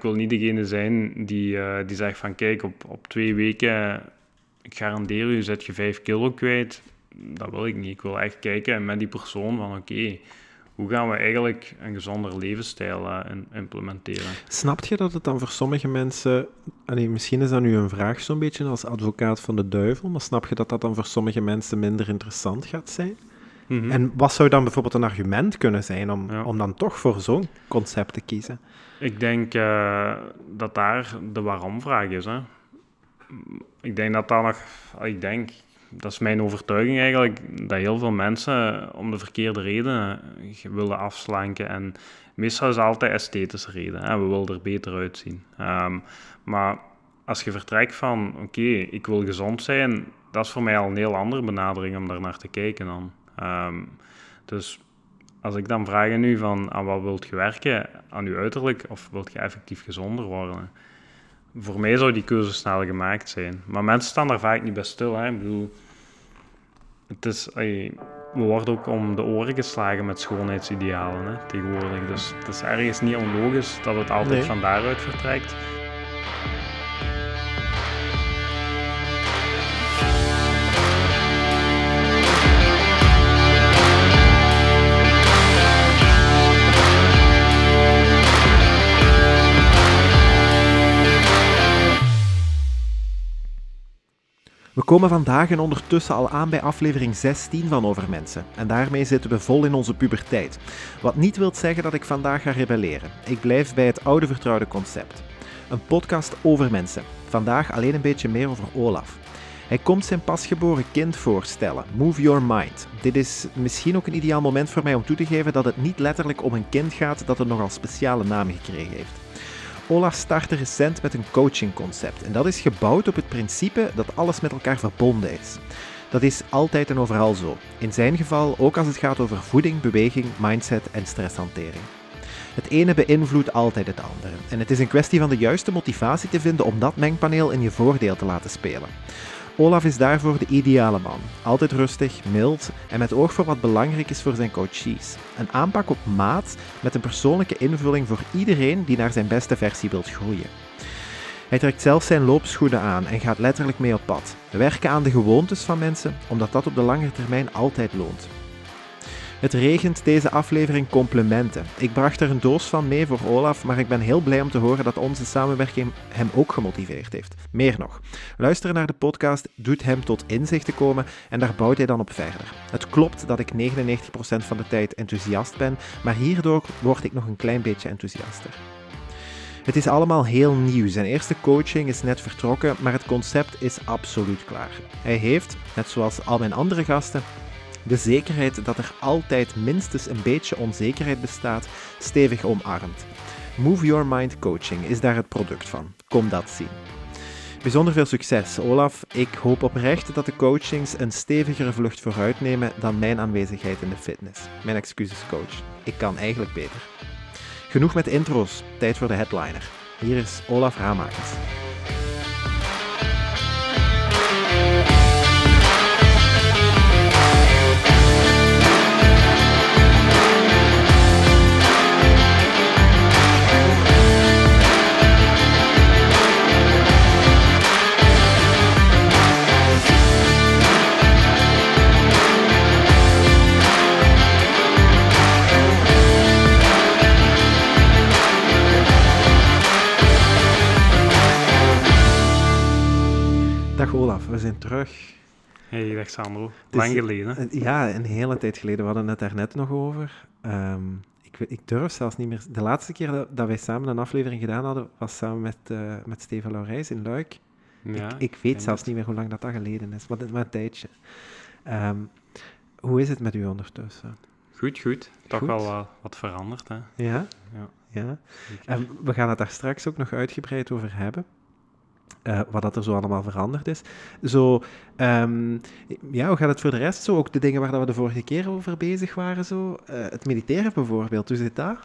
Ik wil niet degene zijn die, uh, die zegt van kijk, op, op twee weken, ik garandeer u, zet je vijf kilo kwijt. Dat wil ik niet. Ik wil echt kijken met die persoon van oké, hoe gaan we eigenlijk een gezonder levensstijl uh, implementeren? Snap je dat het dan voor sommige mensen, allee, misschien is dat nu een vraag zo'n beetje als advocaat van de duivel, maar snap je dat dat dan voor sommige mensen minder interessant gaat zijn? Mhm. En wat zou dan bijvoorbeeld een argument kunnen zijn om, om dan toch voor zo'n concept te kiezen? Ik denk uh, dat daar de waarom-vraag is. Hè? Ik denk dat daar nog, ik denk, dat is mijn overtuiging eigenlijk, dat heel veel mensen om de verkeerde redenen willen afslanken. En meestal is het altijd esthetische reden. Hè? We willen er beter uitzien. Um, maar als je vertrekt van, oké, ik wil gezond zijn, dat is voor mij al een heel andere benadering om daar naar te kijken dan. Um, dus als ik dan vraag nu van aan wat wilt je werken, aan je uiterlijk of wilt je effectief gezonder worden? Voor mij zou die keuze snel gemaakt zijn. Maar mensen staan daar vaak niet bij stil. Hè? Ik bedoel, het is, we worden ook om de oren geslagen met schoonheidsidealen hè, tegenwoordig. Dus het is ergens niet onlogisch dat het altijd van daaruit vertrekt. We komen vandaag en ondertussen al aan bij aflevering 16 van Over Mensen. En daarmee zitten we vol in onze puberteit. Wat niet wil zeggen dat ik vandaag ga rebelleren. Ik blijf bij het oude vertrouwde concept. Een podcast over mensen. Vandaag alleen een beetje meer over Olaf. Hij komt zijn pasgeboren kind voorstellen. Move Your Mind. Dit is misschien ook een ideaal moment voor mij om toe te geven dat het niet letterlijk om een kind gaat dat een nogal speciale naam gekregen heeft. Olaf startte recent met een coachingconcept en dat is gebouwd op het principe dat alles met elkaar verbonden is. Dat is altijd en overal zo. In zijn geval ook als het gaat over voeding, beweging, mindset en stresshantering. Het ene beïnvloedt altijd het andere. En het is een kwestie van de juiste motivatie te vinden om dat mengpaneel in je voordeel te laten spelen. Olaf is daarvoor de ideale man. Altijd rustig, mild en met oog voor wat belangrijk is voor zijn coaches. Een aanpak op maat met een persoonlijke invulling voor iedereen die naar zijn beste versie wilt groeien. Hij trekt zelf zijn loopschoenen aan en gaat letterlijk mee op pad. Werken aan de gewoontes van mensen, omdat dat op de lange termijn altijd loont. Het regent deze aflevering complimenten. Ik bracht er een doos van mee voor Olaf, maar ik ben heel blij om te horen dat onze samenwerking hem ook gemotiveerd heeft. Meer nog, luisteren naar de podcast doet hem tot inzichten komen en daar bouwt hij dan op verder. Het klopt dat ik 99% van de tijd enthousiast ben, maar hierdoor word ik nog een klein beetje enthousiaster. Het is allemaal heel nieuw. Zijn eerste coaching is net vertrokken, maar het concept is absoluut klaar. Hij heeft, net zoals al mijn andere gasten, de zekerheid dat er altijd minstens een beetje onzekerheid bestaat, stevig omarmd. Move Your Mind Coaching is daar het product van. Kom dat zien. Bijzonder veel succes, Olaf. Ik hoop oprecht dat de coachings een stevigere vlucht vooruit nemen dan mijn aanwezigheid in de fitness. Mijn excuses, coach. Ik kan eigenlijk beter. Genoeg met intro's, tijd voor de headliner. Hier is Olaf Ramakers. Dag Olaf, we zijn terug. Hey, dag Sandro. Lang geleden. Ja, een hele tijd geleden. We hadden het daar net nog over. Um, ik, ik, durf zelfs niet meer... De laatste keer dat, wij samen een aflevering gedaan hadden, was samen met, uh, met Steven Laurijs in Luik. Ja, ik, ik weet zelfs niet meer hoe lang dat, dat geleden is, maar, maar een tijdje. Um, hoe is het met u ondertussen? Goed, goed. Toch wel uh, wat veranderd, hè? Ja? Ja. ja. En we gaan het daar straks ook nog uitgebreid over hebben. Uh, wat dat er zo allemaal veranderd is. Zo, um, ja, hoe gaat het voor de rest? Zo, ook de dingen waar we de vorige keer over bezig waren. Zo. Uh, het mediteren bijvoorbeeld, hoe zit dat?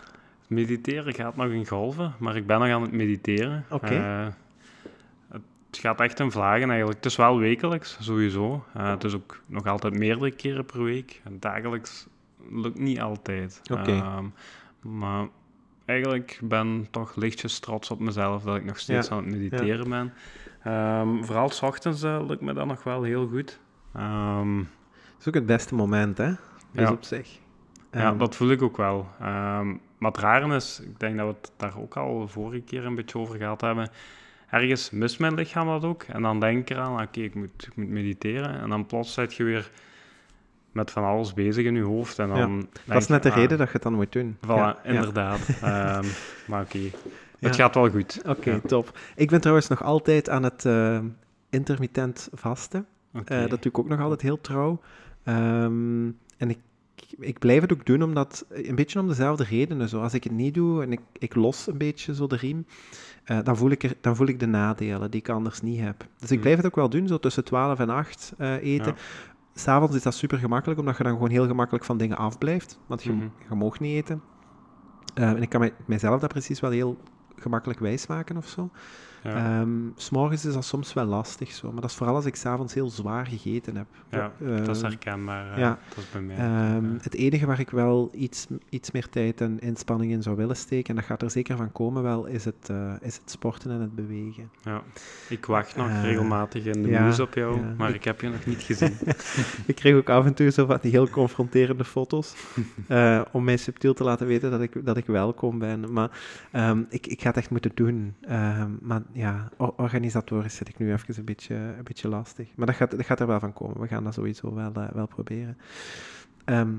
Mediteren gaat nog in golven, maar ik ben nog aan het mediteren. Oké. Okay. Uh, het gaat echt in vlagen eigenlijk. Het is wel wekelijks, sowieso. het is ook nog altijd meerdere keren per week. En dagelijks lukt niet altijd. Oké. Okay. maar eigenlijk ben toch lichtjes trots op mezelf dat ik nog steeds Ja, aan het mediteren ben. Ehm, vooral s ochtends eh, lukt me dat nog wel heel goed. Dat is ook het beste moment, hè? Dus Ja. op zich. ja, Ehm, dat voel ik ook wel. Maar het rare is, ik denk dat we het daar ook al vorige keer een beetje over gehad hebben. Ergens mist mijn lichaam dat ook. En dan denk ik eraan, oké, ik, moet, ik moet mediteren. En dan plots zit je weer met van alles bezig in je hoofd. En dan Ja, dat is net de ah, reden dat je het dan moet doen. Voilà, Ja, ja. inderdaad. Ehm, maar oké, het gaat wel goed. Oké, top. Ik ben trouwens nog altijd aan het eh, intermittent vasten. Eh, dat doe ik ook nog altijd heel trouw. Ehm, en ik, ik blijf het ook doen omdat, een beetje om dezelfde redenen. Zo. Als ik het niet doe en ik, ik los een beetje zo de riem, eh, dan, voel ik er, dan voel ik de nadelen die ik anders niet heb. Dus ik Hm. blijf het ook wel doen, zo tussen 12 en 8 eh, eten. S'avonds is dat super gemakkelijk, omdat je dan gewoon heel gemakkelijk van dingen afblijft. Want je, Mhm. je mag niet eten. Eh, en ik kan mij, mijzelf dat precies wel heel gemakkelijk wijsmaken of zo. Ja. Ehm, S'morgens is dat soms wel lastig zo, maar dat is vooral als ik s'avonds heel zwaar gegeten heb. Ja, dat is herkenbaar. eh, ja. Dat is bij mij. Ehm, Ja. Het enige waar ik wel iets, iets meer tijd en inspanning in zou willen steken, en dat gaat er zeker van komen wel, is het, eh, is het sporten en het bewegen. Ja. Ik wacht nog Eh, regelmatig in de ja, news op jou, maar Ik- ik heb je nog niet gezien. Ik kreeg ook af en toe zo van die heel confronterende foto's, eh, om mij subtiel te laten weten dat ik, dat ik welkom ben. Maar ehm, ik, ik ga het echt moeten doen. Maar ja, or- organisatorisch zit ik nu even een beetje, een beetje lastig. Maar dat gaat, dat gaat er wel van komen. We gaan dat sowieso wel, eh, wel proberen. Ehm,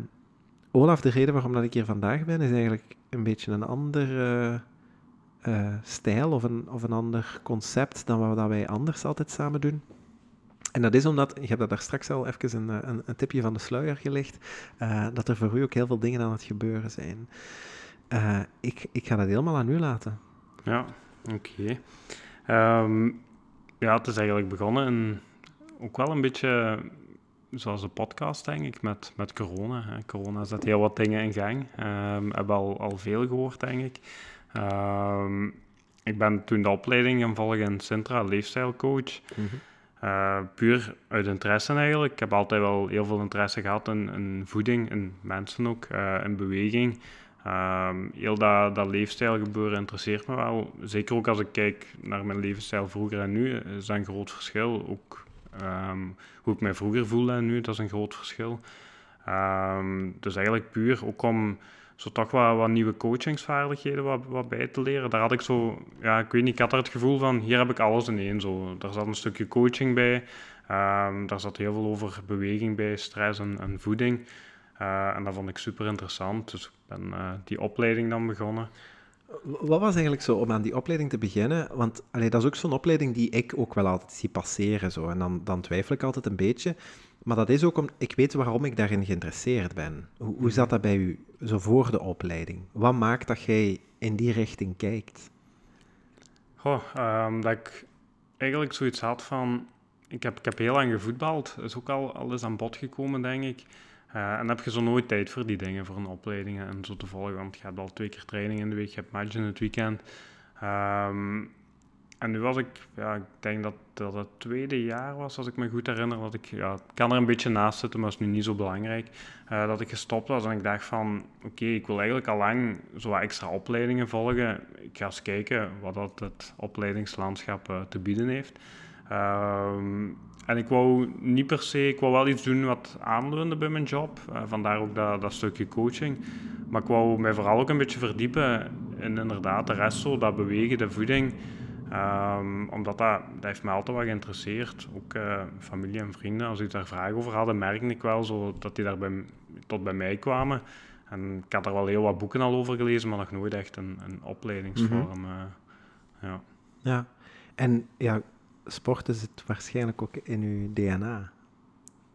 Olaf, de reden waarom dat ik hier vandaag ben, is eigenlijk een beetje een ander eh, eh, stijl of een, of een ander concept dan wat wij anders altijd samen doen. En dat is omdat, je hebt dat daar straks al even een, een, tipje van de sluier gelegd, dat er voor u ook heel veel dingen aan het gebeuren zijn. Ik, ik ga dat helemaal aan u laten. Ja, oké. Ehm, ja, het is eigenlijk begonnen in, ook wel een beetje zoals de podcast, denk ik, met, met corona. Hè. Corona zet heel wat dingen in gang. We hebben al, al veel gehoord, denk ik. Ehm, ik ben toen de opleiding gaan volgen in Sintra, leefstijlcoach. Eh, puur uit interesse eigenlijk. Ik heb altijd wel heel veel interesse gehad in, in voeding, in mensen ook, eh, in beweging. Ehm, heel dat, dat leefstijlgebeuren interesseert me wel. Zeker ook als ik kijk naar mijn levensstijl vroeger en nu, is dat een groot verschil. Ook ehm, hoe ik mij vroeger voelde en nu, dat is een groot verschil. Ehm, dus eigenlijk puur ook om zo toch wat, wat nieuwe coachingsvaardigheden wat, wat bij te leren. Daar had ik zo, ja, ik weet niet, ik had er het gevoel van, hier heb ik alles in één. Zo. Daar zat een stukje coaching bij, daar zat heel veel over beweging bij, stress en, en voeding. Eh, en dat vond ik super interessant, dus ik ben eh, die opleiding dan begonnen. Wat was eigenlijk zo om aan die opleiding te beginnen? Want allee, dat is ook zo'n opleiding die ik ook wel altijd zie passeren. Zo. En dan, dan twijfel ik altijd een beetje. Maar dat is ook om, ik weet waarom ik daarin geïnteresseerd ben. Hoe, hoe zat dat bij u zo voor de opleiding? Wat maakt dat jij in die richting kijkt? Goh, ehm, dat ik eigenlijk zoiets had van... Ik heb, ik heb heel lang gevoetbald. Dat is ook al, al eens aan bod gekomen, denk ik. Eh, en heb je zo nooit tijd voor die dingen, voor een opleiding en zo te volgen. Want je hebt al twee keer training in de week, je hebt match in het weekend. Ehm, en nu was ik... Ja, ik denk dat dat het tweede jaar was, als ik me goed herinner. Dat ik... Ja, kan er een beetje naast zitten, maar is nu niet zo belangrijk. eh, dat ik gestopt was en ik dacht van... Oké, ik wil eigenlijk al lang zo wat extra opleidingen volgen. Ik ga eens kijken wat dat het opleidingslandschap eh, te bieden heeft. Ehm, en ik wou niet per se, ik wou wel iets doen wat aanleunde bij mijn job. Eh, vandaar ook dat, dat stukje coaching. Maar ik wou mij vooral ook een beetje verdiepen in inderdaad de rest, zo, dat bewegen, de voeding. Ehm, omdat dat, dat heeft mij altijd wel geïnteresseerd. Ook eh, familie en vrienden, als die daar vragen over hadden, merkte ik wel zo dat die daar bij, tot bij mij kwamen. En ik had er wel heel wat boeken al over gelezen, maar nog nooit echt een, een opleidingsvorm. eh, ja. Ja. En ja, sporten zit waarschijnlijk ook in uw DNA,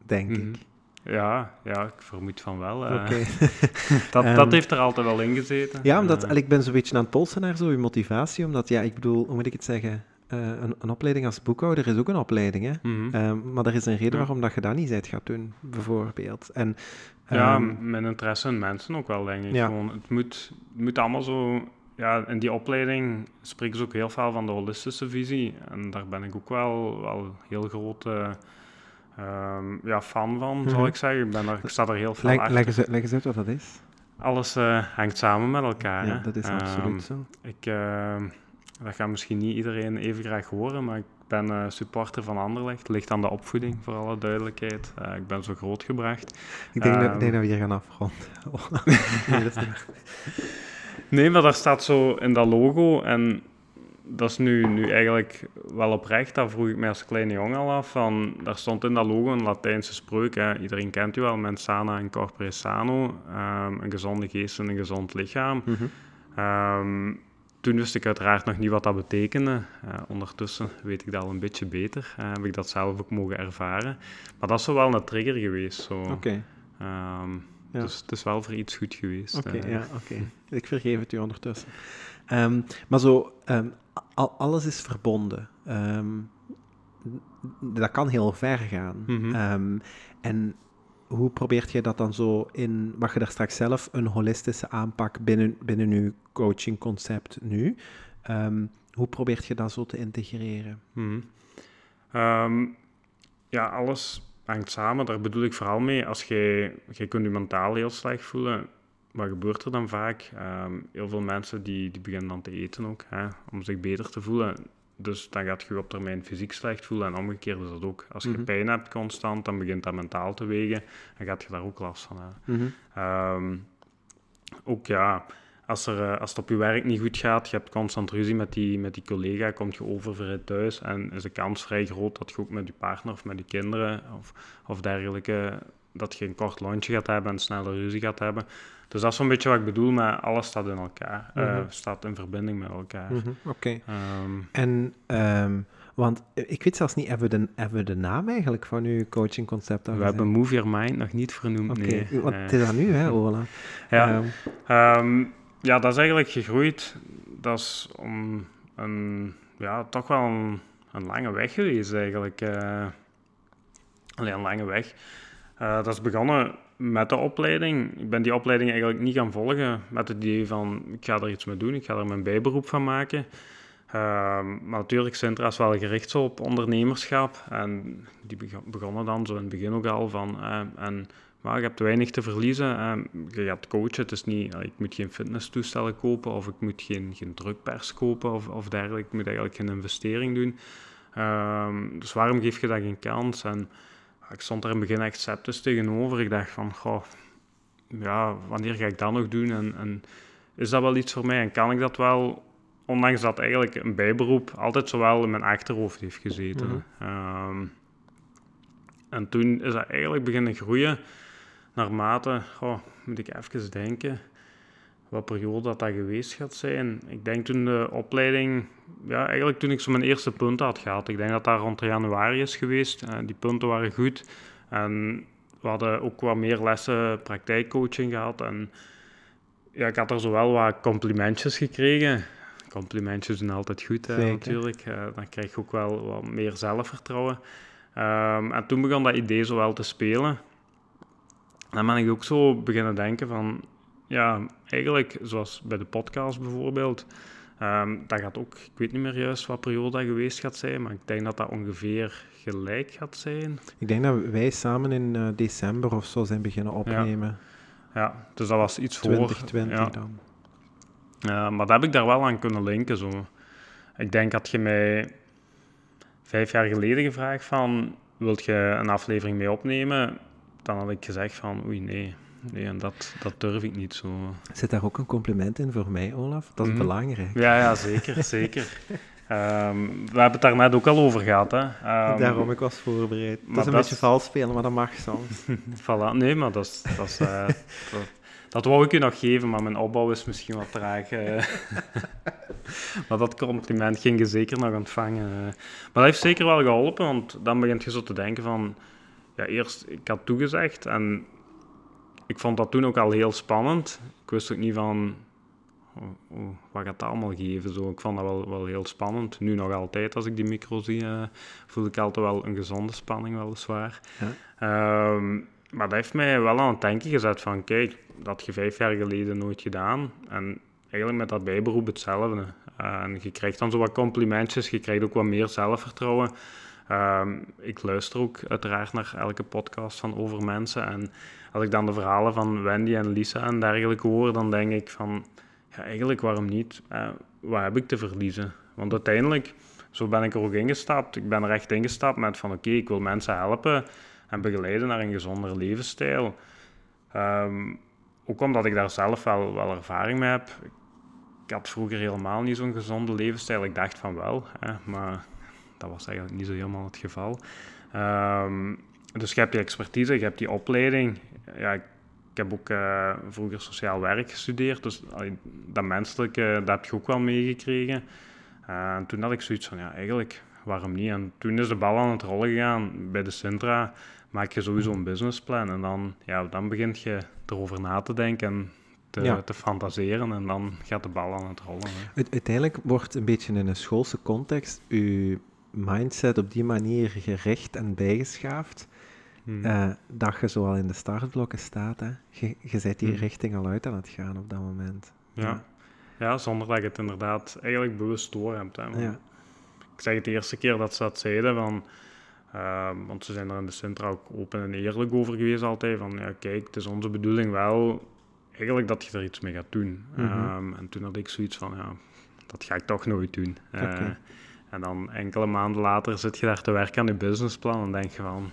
denk Mhm. ik. Ja, ja, ik vermoed van wel. eh. Oké. dat, Ehm, dat heeft er altijd wel in gezeten. Ja, omdat ik ben zo'n beetje aan het polsen naar zo'n motivatie, omdat, ja, ik bedoel, hoe moet ik het zeggen? Eh, een, een opleiding als boekhouder is ook een opleiding, hè? mhm. Ehm, maar er is een reden Ja. waarom dat je dat niet bent gaat doen, bijvoorbeeld. En, ja, ehm, mijn interesse in mensen ook wel, denk ik. Ja. Gewoon, het, moet, het moet allemaal zo... Ja, in die opleiding spreken ze ook heel veel van de holistische visie. En daar ben ik ook wel, wel heel groot eh, ehm, ja, fan van, zal Mhm. ik zeggen. Ik, ben er, ik sta er heel veel leg, achter. leg, eens, uit- leg eens uit wat dat is. alles uh, hangt samen met elkaar. Ja, dat is absoluut um, zo. Ik, uh, dat gaat misschien niet iedereen even graag horen, maar ik ben uh, supporter van Anderlecht. Het ligt aan de opvoeding, voor alle duidelijkheid. ik ben zo grootgebracht. Ik denk, um, dat, denk dat we hier gaan afronden. nee, dat is niet nee, maar daar staat zo in dat logo en dat is nu, nu eigenlijk wel oprecht. Dat vroeg ik mij als kleine jongen al af. Van, daar stond in dat logo een Latijnse spreuk. Hè. Iedereen kent u wel, mens sana en corpore sano. Um, een gezonde geest en een gezond lichaam. Mhm. um, toen wist ik uiteraard nog niet wat dat betekende. Uh, ondertussen weet ik dat al een beetje beter. Uh, heb ik dat zelf ook mogen ervaren. Maar dat is zo wel een trigger geweest. Oké. Okay. Um, ja. Dus het is wel voor iets goed geweest. Oké, uh. ja, oké. Okay. Ik vergeef het u ondertussen. Um, maar zo, um, al, alles is verbonden. Um, dat kan heel ver gaan. Mm -hmm. en hoe probeert je dat dan zo in... Mag je daar straks zelf een holistische aanpak binnen, binnen uw coachingconcept nu? hoe probeert je dat zo te integreren? Mm -hmm. ja, alles hangt samen. Daar bedoel ik vooral mee. Als je, je kunt je mentaal heel slecht voelen wat gebeurt er dan vaak? Um, heel veel mensen die, die beginnen dan te eten ook, hè, om zich beter te voelen. Dus dan gaat je op termijn fysiek slecht voelen en omgekeerd is dat ook. Als je Mhm. mm -hmm. pijn hebt constant, dan begint dat mentaal te wegen en gaat je daar ook last van hebben. Mm -hmm. um, ook ja, als, er, als het op je werk niet goed gaat, je hebt constant ruzie met die, met die collega, kom je oververhit thuis en is de kans vrij groot dat je ook met je partner of met je kinderen of, of dergelijke, dat je een kort lunchje gaat hebben en snelle ruzie gaat hebben. Dus dat is zo'n beetje wat ik bedoel, maar alles staat in elkaar, mm -hmm. uh, staat in verbinding met elkaar. Mm -hmm. Oké. Okay. Um, en, um, want ik weet zelfs niet, hebben we de, hebben we de naam eigenlijk van uw coachingconcept al We hebben Move Your Mind nog niet vernoemd, okay. nee. Uh, het is aan nu, hè, Ola? ja. Um, ja, dat is eigenlijk gegroeid. Dat is om een, ja, toch wel een, een lange weg geweest eigenlijk. Uh, alleen een lange weg. Uh, dat is begonnen met de opleiding. Ik ben die opleiding eigenlijk niet gaan volgen met het idee van ik ga er iets mee doen, ik ga er mijn bijberoep van maken. Uh, maar natuurlijk, Sintra is wel gericht op ondernemerschap. En die begonnen dan zo in het begin ook al van... Uh, en, maar je hebt weinig te verliezen. Je gaat coachen. Het is niet, ik moet geen fitnesstoestellen kopen of ik moet geen, geen drukpers kopen of, of dergelijke. Ik moet eigenlijk geen investering doen. Um, dus waarom geef je dat geen kans? En ik stond er in het begin echt sceptisch tegenover. Ik dacht van, goh, ja, wanneer ga ik dat nog doen? En, en is dat wel iets voor mij? En kan ik dat wel? Ondanks dat eigenlijk een bijberoep altijd zowel in mijn achterhoofd heeft gezeten. Mhm. Mm -hmm. um, en toen is dat eigenlijk beginnen groeien naarmate, goh, moet ik even denken, wat periode dat dat geweest gaat zijn. Ik denk toen de opleiding, ja, eigenlijk toen ik zo mijn eerste punten had gehad. Ik denk dat dat rond januari is geweest. Uh, die punten waren goed. En we hadden ook wat meer lessen praktijkcoaching gehad. En ja, ik had er zowel wat complimentjes gekregen. Complimentjes doen altijd goed, hè, natuurlijk. Uh, dan krijg je ook wel wat meer zelfvertrouwen. Um, en toen begon dat idee zo wel te spelen. Dan ben ik ook zo beginnen denken van... Ja, eigenlijk, zoals bij de podcast bijvoorbeeld... Um, dat gaat ook... Ik weet niet meer juist wat periode dat geweest gaat zijn, maar ik denk dat dat ongeveer gelijk gaat zijn. Ik denk dat wij samen in uh, december of zo zijn beginnen opnemen. Ja, ja dus dat was iets 2020 voor... 2020 ja. dan. Ja, maar dat heb ik daar wel aan kunnen linken, zo. Ik denk dat je mij vijf jaar geleden gevraagd van... Wilt je een aflevering mee opnemen? Dan had ik gezegd van, oei, nee. Nee, en dat, dat durf ik niet zo. Zit daar ook een compliment in voor mij, Olaf? Dat is mm. belangrijk. Ja, ja, zeker, zeker. Um, we hebben het daar net ook al over gehad, hè. Um, Daarom, ik was voorbereid. Dat is een dat beetje vals spelen, maar dat mag soms. voilà, nee, maar dat is... Dat, is, uh, dat, dat wou ik u nog geven, maar mijn opbouw is misschien wat traag. Uh. maar dat compliment ging je zeker nog ontvangen. Uh. Maar dat heeft zeker wel geholpen, want dan begint je zo te denken van... Ja, eerst, ik had toegezegd en ik vond dat toen ook al heel spannend. Ik wist ook niet van... Oh, oh, wat gaat dat allemaal geven? Zo, ik vond dat wel, wel heel spannend. Nu nog altijd, als ik die micro zie, uh, voel ik altijd wel een gezonde spanning, weliswaar. Ja. Um, maar dat heeft mij wel aan het denken gezet van... Kijk, dat had je vijf jaar geleden nooit gedaan. En eigenlijk met dat bijberoep hetzelfde. Uh, en je krijgt dan zo wat complimentjes, je krijgt ook wat meer zelfvertrouwen. Ehm, ik luister ook uiteraard naar elke podcast van over mensen. En als ik dan de verhalen van Wendy en Lisa en dergelijke hoor, dan denk ik van, ja, eigenlijk waarom niet? Uh, wat heb ik te verliezen? Want uiteindelijk, zo ben ik er ook ingestapt. Ik ben er echt ingestapt met van, oké, ik wil mensen helpen en begeleiden naar een gezondere levensstijl. Um, ook omdat ik daar zelf wel, wel ervaring mee heb. Ik had vroeger helemaal niet zo'n gezonde levensstijl. Ik dacht van wel, hè, maar dat was eigenlijk niet zo helemaal het geval. Um, dus je hebt die expertise, je hebt die opleiding. Ja, ik, heb ook uh, vroeger sociaal werk gestudeerd, dus dat menselijke, dat heb je ook wel meegekregen. Uh, en toen had ik zoiets van, ja, eigenlijk, waarom niet? En toen is de bal aan het rollen gegaan bij de Sintra. Maak je sowieso een businessplan en dan, ja, dan begint je erover na te denken en te, te fantaseren en dan gaat de bal aan het rollen. Hè. Uiteindelijk wordt een beetje in een schoolse context uw mindset op die manier gerecht en bijgeschaafd. Hmm. Uh, dat je zoal in de startblokken staat. Hè. Je, je zet die hmm. richting al uit aan het gaan op dat moment. Ja. ja. zonder dat je het inderdaad eigenlijk bewust door hebt. Hè. Ja. Ik zeg het de eerste keer dat ze dat zeiden, van, uh, want ze zijn er in de Sintra ook open en eerlijk over geweest altijd, van ja, kijk, het is onze bedoeling wel eigenlijk dat je er iets mee gaat doen. Mm um, en toen had ik zoiets van, ja, dat ga ik toch nooit doen. Uh, en dan enkele maanden later zit je daar te werken aan je businessplan en denk je van,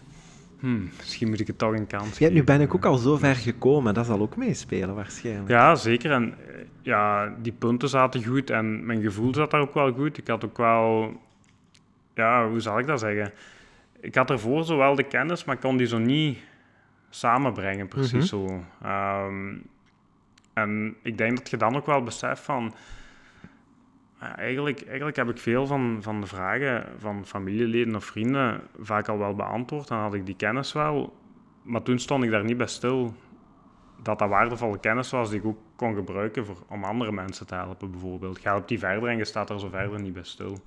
hmm, misschien moet ik het toch een kans ja, Nu ben ik ook al zo ver gekomen, dat zal ook meespelen waarschijnlijk. Ja, zeker. En eh, ja, die punten zaten goed en mijn gevoel zat daar ook wel goed. Ik had ook wel, ja, hoe zal ik dat zeggen? Ik had ervoor zo wel de kennis, maar kon die zo niet samenbrengen, precies mhm. zo. Ehm, en ik denk dat je dan ook wel beseft van eigenlijk, eigenlijk heb ik veel van, van de vragen van familieleden of vrienden vaak al wel beantwoord. Dan had ik die kennis wel. Maar toen stond ik daar niet bij stil dat dat waardevolle kennis was die ik ook kon gebruiken voor, om andere mensen te helpen, bijvoorbeeld. Ga op die verder en je staat er zo verder niet bij stil.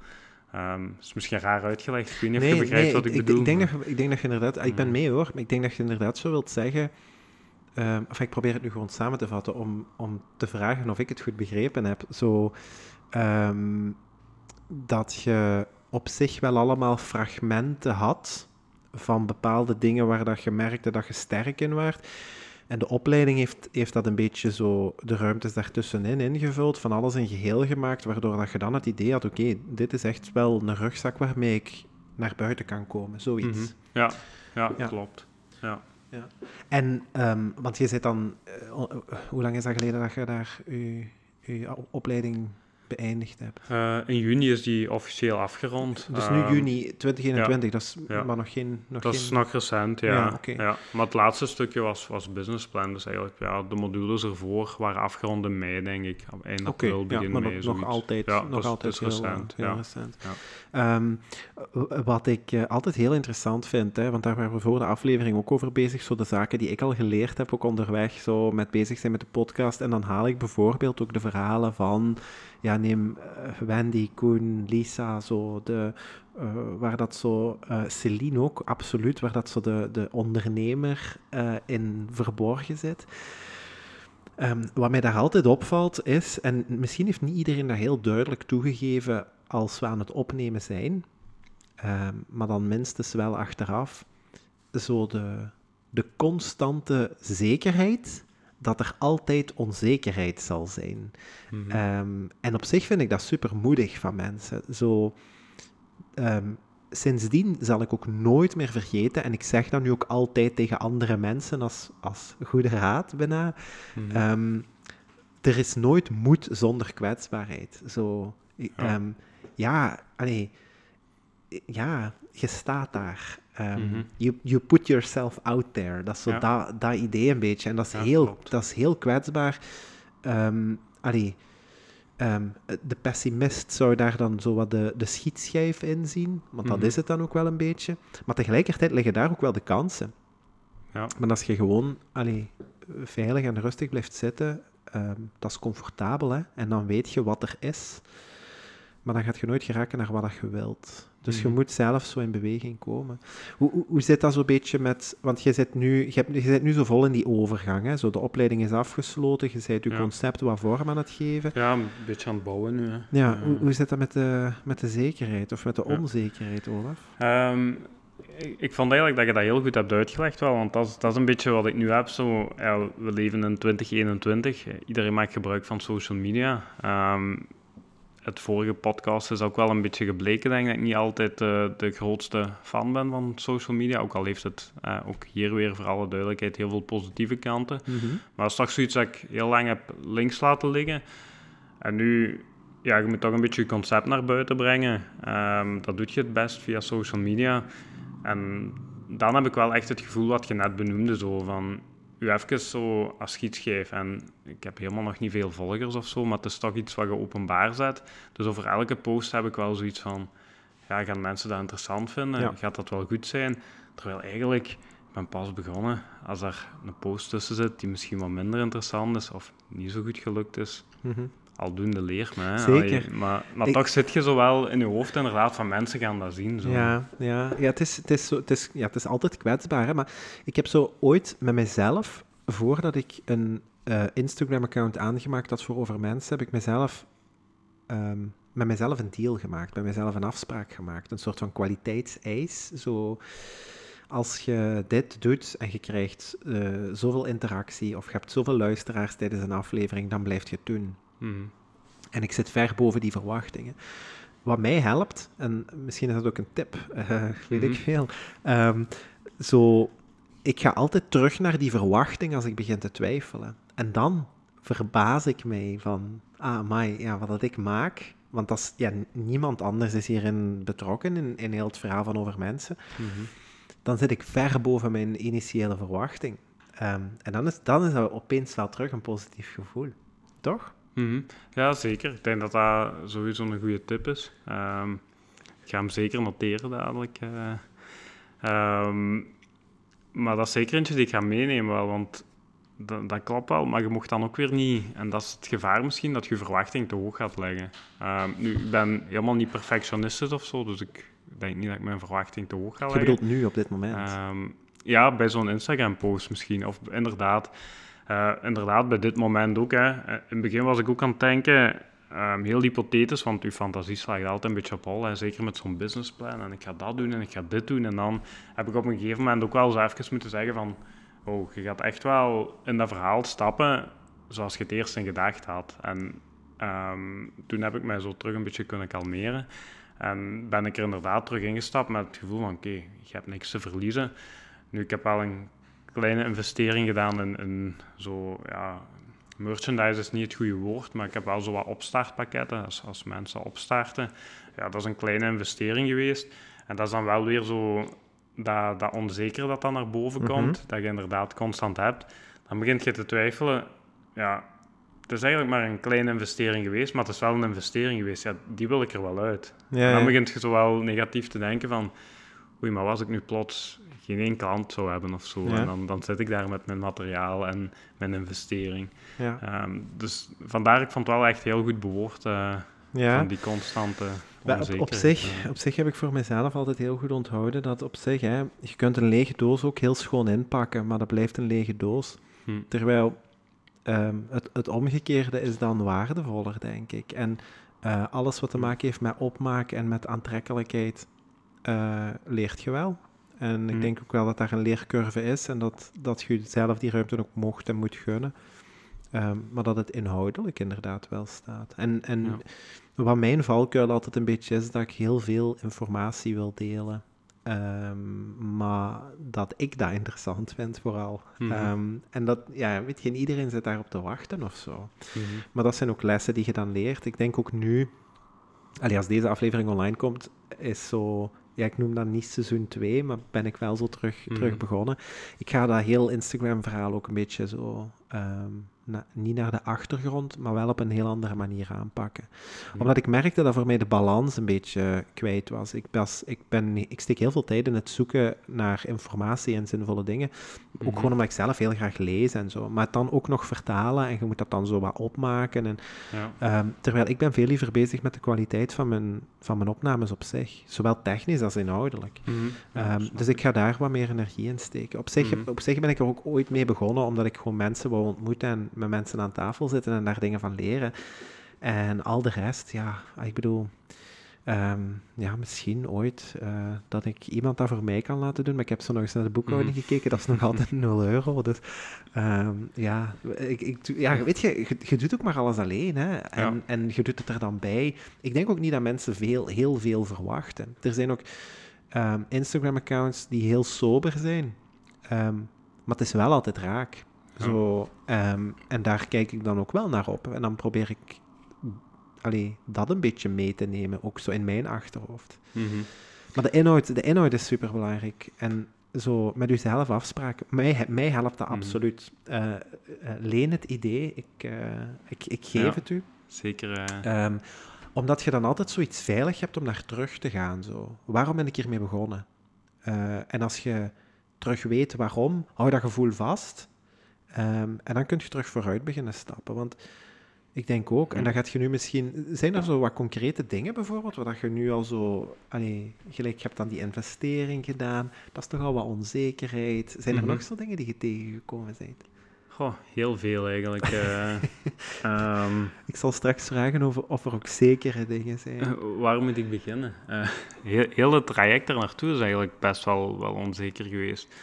Um, is misschien raar uitgelegd. Ik weet niet of je begrijpt wat ik, bedoel. Ik denk, dat, ik denk dat je inderdaad... Ik ben mee hoor, maar ik denk dat je inderdaad zo wilt zeggen... Um, of ik probeer het nu gewoon samen te vatten om, om te vragen of ik het goed begrepen heb. Zo... Ehm, dat je op zich wel allemaal fragmenten had van bepaalde dingen waar dat je merkte dat je sterk in werd. En de opleiding heeft, heeft dat een beetje zo de ruimtes daartussenin ingevuld, van alles in geheel gemaakt, waardoor dat je dan het idee had, oké, dit is echt wel een rugzak waarmee ik naar buiten kan komen, zoiets. Mhm. ja, ja, klopt. Ja. Ja. En, um, want je zit dan, uh, hoe lang is dat geleden dat je daar je, je opleiding beëindigd hebt. Uh, in juni is die officieel afgerond. Dus nu ehm, juni 2021, dat is maar nog geen... Nog dat geen... is nog recent, ja. Ja, Maar het laatste stukje was, was businessplan, dus eigenlijk ja, de modules ervoor waren afgerond in mei, denk ik. Op eind april, begin maar mei, nog, nog altijd, ja, nog altijd heel, recent. Heel recent. Um, wat ik uh, altijd heel interessant vind, hè, want daar waren we voor de aflevering ook over bezig, zo de zaken die ik al geleerd heb, ook onderweg, zo met bezig zijn met de podcast, en dan haal ik bijvoorbeeld ook de verhalen van ja, neem uh, Wendy, Koen, Lisa, zo de, uh, waar dat zo, uh, Celine ook, absoluut, waar dat zo de, de ondernemer in verborgen zit. Um, wat mij daar altijd opvalt is, en misschien heeft niet iedereen dat heel duidelijk toegegeven als we aan het opnemen zijn, um, maar dan minstens wel achteraf, zo de, de constante zekerheid dat er altijd onzekerheid zal zijn. Mhm. Ehm, en op zich vind ik dat super moedig van mensen. Zo, ehm, sindsdien zal ik ook nooit meer vergeten, en ik zeg dat nu ook altijd tegen andere mensen als, als goede raad bijna. Mhm. Ehm, er is nooit moed zonder kwetsbaarheid. Zo, ja, ja, allee, ja, je staat daar. Um, you, you put yourself out there. Dat is zo dat, dat idee een beetje. En dat is, heel, dat is heel kwetsbaar. Um, allee, um, de pessimist zou daar dan zo wat de, de schietschijf in zien. Want dat mhm. is het dan ook wel een beetje. Maar tegelijkertijd liggen daar ook wel de kansen. Ja. Maar als je gewoon allee, veilig en rustig blijft zitten, dat is comfortabel. Hè? En dan weet je wat er is. Maar dan gaat je nooit geraken naar wat je wilt. Dus je Mhm. moet zelf zo in beweging komen. Hoe, hoe, hoe zit dat zo'n beetje met... Want je zit, nu, je, hebt, je zit nu zo vol in die overgang. Hè? Zo, de opleiding is afgesloten, je bent je Ja. concept wat vorm aan het geven. Ja, een beetje aan het bouwen nu. Hè. Ja, hoe, hoe zit dat met de, met de zekerheid of met de onzekerheid, Olaf? Ehm, ik, vond eigenlijk dat je dat heel goed hebt uitgelegd wel, want dat is, dat is een beetje wat ik nu heb. Zo, ja, we leven in 2021, iedereen maakt gebruik van social media. Ehm, het vorige podcast is ook wel een beetje gebleken, denk ik, dat ik niet altijd eh, de grootste fan ben van social media. Ook al heeft het eh, ook hier weer voor alle duidelijkheid heel veel positieve kanten. Maar dat is toch zoiets dat ik heel lang heb links laten liggen. En nu, ja, je moet toch een beetje je concept naar buiten brengen. Ehm, dat doe je het best via social media. En dan heb ik wel echt het gevoel wat je net benoemde, zo van u even zo als gidsgeef. En ik heb helemaal nog niet veel volgers of zo, maar het is toch iets wat je openbaar zet. Dus over elke post heb ik wel zoiets van, ja, gaan mensen dat interessant vinden? Ja. Gaat dat wel goed zijn? Terwijl eigenlijk, ik ben pas begonnen, als er een post tussen zit die misschien wat minder interessant is of niet zo goed gelukt is, Mhm. Aldoende leert me. Hè? Zeker. Allee, maar maar Ik- toch zit je zo wel in je hoofd inderdaad van mensen gaan dat zien. Zo. Ja, ja, ja, het, is, het, is zo, het, is, ja, het is altijd kwetsbaar. Hè? Maar ik heb zo ooit met mezelf, voordat ik een eh, Instagram-account aangemaakt had voor over mensen, heb ik mezelf, ehm, met mezelf een deal gemaakt, met mezelf een afspraak gemaakt. Een soort van kwaliteitseis. Zo, als je dit doet en je krijgt eh, zoveel interactie of je hebt zoveel luisteraars tijdens een aflevering, dan blijf je het doen. Mhm. En ik zit ver boven die verwachtingen. Wat mij helpt, en misschien is dat ook een tip, eh, weet ik Mhm. veel. ehm, zo, ik ga altijd terug naar die verwachting als ik begin te twijfelen. En dan verbaas ik mij van, ah, my, ja, wat dat ik maak. Want dat is, ja, niemand anders is hierin betrokken, in, in heel het verhaal van over mensen. Mhm. Dan zit ik ver boven mijn initiële verwachting. Ehm, en dan is, dan is dat opeens wel terug een positief gevoel. Toch? Mhm. Ja, zeker. Ik denk dat dat sowieso een goede tip is. Ehm, ik ga hem zeker noteren dadelijk. eh. Ehm, maar dat is zeker eentje die ik ga meenemen wel, want dat, dat klopt wel. Maar je mocht dan ook weer niet, en dat is het gevaar misschien, dat je je verwachting te hoog gaat leggen. Ehm, nu, ik ben helemaal niet perfectionistisch of zo, dus ik denk niet dat ik mijn verwachting te hoog ga Je leggen. bedoelt nu, op dit moment. Ja, bij zo'n Instagram-post misschien. Of inderdaad, eh, inderdaad, bij dit moment ook. Hè. Eh, In het begin was ik ook aan het denken, ehm, heel hypothetisch, want uw fantasie slaagt altijd een beetje op hol. Zeker met zo'n businessplan. En ik ga dat doen en ik ga dit doen. En dan heb ik op een gegeven moment ook wel zo even moeten zeggen van... Oh, je gaat echt wel in dat verhaal stappen zoals je het eerst in gedacht had. En ehm, toen heb ik mij zo terug een beetje kunnen kalmeren. En ben ik er inderdaad terug ingestapt met het gevoel van, oké, je hebt niks te verliezen. Nu, ik heb wel een kleine investering gedaan in, in zo, ja, merchandise is niet het goede woord, maar ik heb wel zo wat opstartpakketten. Als, als mensen opstarten, ja, dat is een kleine investering geweest. En dat is dan wel weer zo dat, dat onzeker dat dan naar boven Mhm. komt, dat je inderdaad constant hebt. Dan begint je te twijfelen, ja, het is eigenlijk maar een kleine investering geweest, maar het is wel een investering geweest. Ja, die wil ik er wel uit. Ja, En dan ja. begint je zo wel negatief te denken van... Oei, maar als ik nu plots geen één klant zou hebben of zo... Ja. En dan, dan zit ik daar met mijn materiaal en mijn investering. Ja. Ehm, dus vandaar, ik vond het wel echt heel goed bewoord... eh, Ja. van die constante op, zich, op zich heb ik voor mezelf altijd heel goed onthouden dat op zich, hè, je kunt een lege doos ook heel schoon inpakken, maar dat blijft een lege doos. Hm. Terwijl ehm, het, het omgekeerde is dan waardevoller, denk ik. En eh, alles wat te maken heeft met opmaak en met aantrekkelijkheid, eh, leert je wel. En ik Hm. denk ook wel dat daar een leercurve is en dat, dat je zelf die ruimte ook mocht en moet gunnen. Ehm, maar dat het inhoudelijk inderdaad wel staat. En, en Ja. wat mijn valkuil altijd een beetje is, dat ik heel veel informatie wil delen. Ehm, maar dat ik dat interessant vind vooral. Mhm. Ehm, en dat, ja, weet je, iedereen zit daarop te wachten of zo. Mhm. Maar dat zijn ook lessen die je dan leert. Ik denk ook nu, allee, als deze aflevering online komt, is zo, ja, ik noem dat niet seizoen 2, maar ben ik wel zo terug, Mhm. terug begonnen. Ik ga dat heel Instagram-verhaal ook een beetje zo niet naar de achtergrond, maar wel op een heel andere manier aanpakken. Omdat ik merkte dat voor mij de balans een beetje kwijt was. Ik, ik, ben, ik steek heel veel tijd in het zoeken naar informatie en zinvolle dingen. Ook Mhm. gewoon omdat ik zelf heel graag lees en zo. Maar het dan ook nog vertalen en je moet dat dan zo wat opmaken. En, Ja. ehm, terwijl ik ben veel liever bezig met de kwaliteit van mijn, van mijn opnames op zich. Zowel technisch als inhoudelijk. Ja, Ehm, dus ik ga daar wat meer energie in steken. Op zich, op zich ben ik er ook ooit mee begonnen, omdat ik gewoon mensen wou ontmoeten en met mensen aan tafel zitten en daar dingen van leren. En al de rest, ja, ik bedoel, ehm, ja, misschien ooit eh, dat ik iemand dat voor mij kan laten doen, maar ik heb zo nog eens naar de boekhouding Mhm. gekeken, dat is nog altijd 0 euro. Dus ehm, ja, ik, ik, ja, weet je, je, je doet ook maar alles alleen, hè. En, Ja. en je doet het er dan bij. Ik denk ook niet dat mensen veel, heel veel verwachten. Er zijn ook ehm, Instagram-accounts die heel sober zijn. Maar het is wel altijd raak. Zo, ehm, en daar kijk ik dan ook wel naar op. En dan probeer ik allee, dat een beetje mee te nemen, ook zo in mijn achterhoofd. Mhm. Maar de inhoud, de inhoud is superbelangrijk. En zo met uzelf afspraken, mij, mij helpt dat Mhm. absoluut. Eh, eh, leen het idee, ik, eh, ik, ik geef Ja. het u. Zeker. eh, Ehm, omdat je dan altijd zoiets veilig hebt om naar terug te gaan. Zo. Waarom ben ik hiermee begonnen? En als je terug weet waarom, hou dat gevoel vast. Ehm, en dan kun je terug vooruit beginnen stappen. Want ik denk ook, en dan gaat je nu misschien... Zijn er zo wat concrete dingen bijvoorbeeld, waar dat je nu al zo... Allee, gelijk, je hebt dan die investering gedaan, dat is toch al wat onzekerheid. Zijn er Mhm. nog zo dingen die je tegengekomen bent? Goh, heel veel eigenlijk. eh. Ehm, Ik zal straks vragen over, of er ook zekere dingen zijn. Eh, waar moet ik beginnen? Eh, heel, heel het traject er naartoe is eigenlijk best wel, wel onzeker geweest.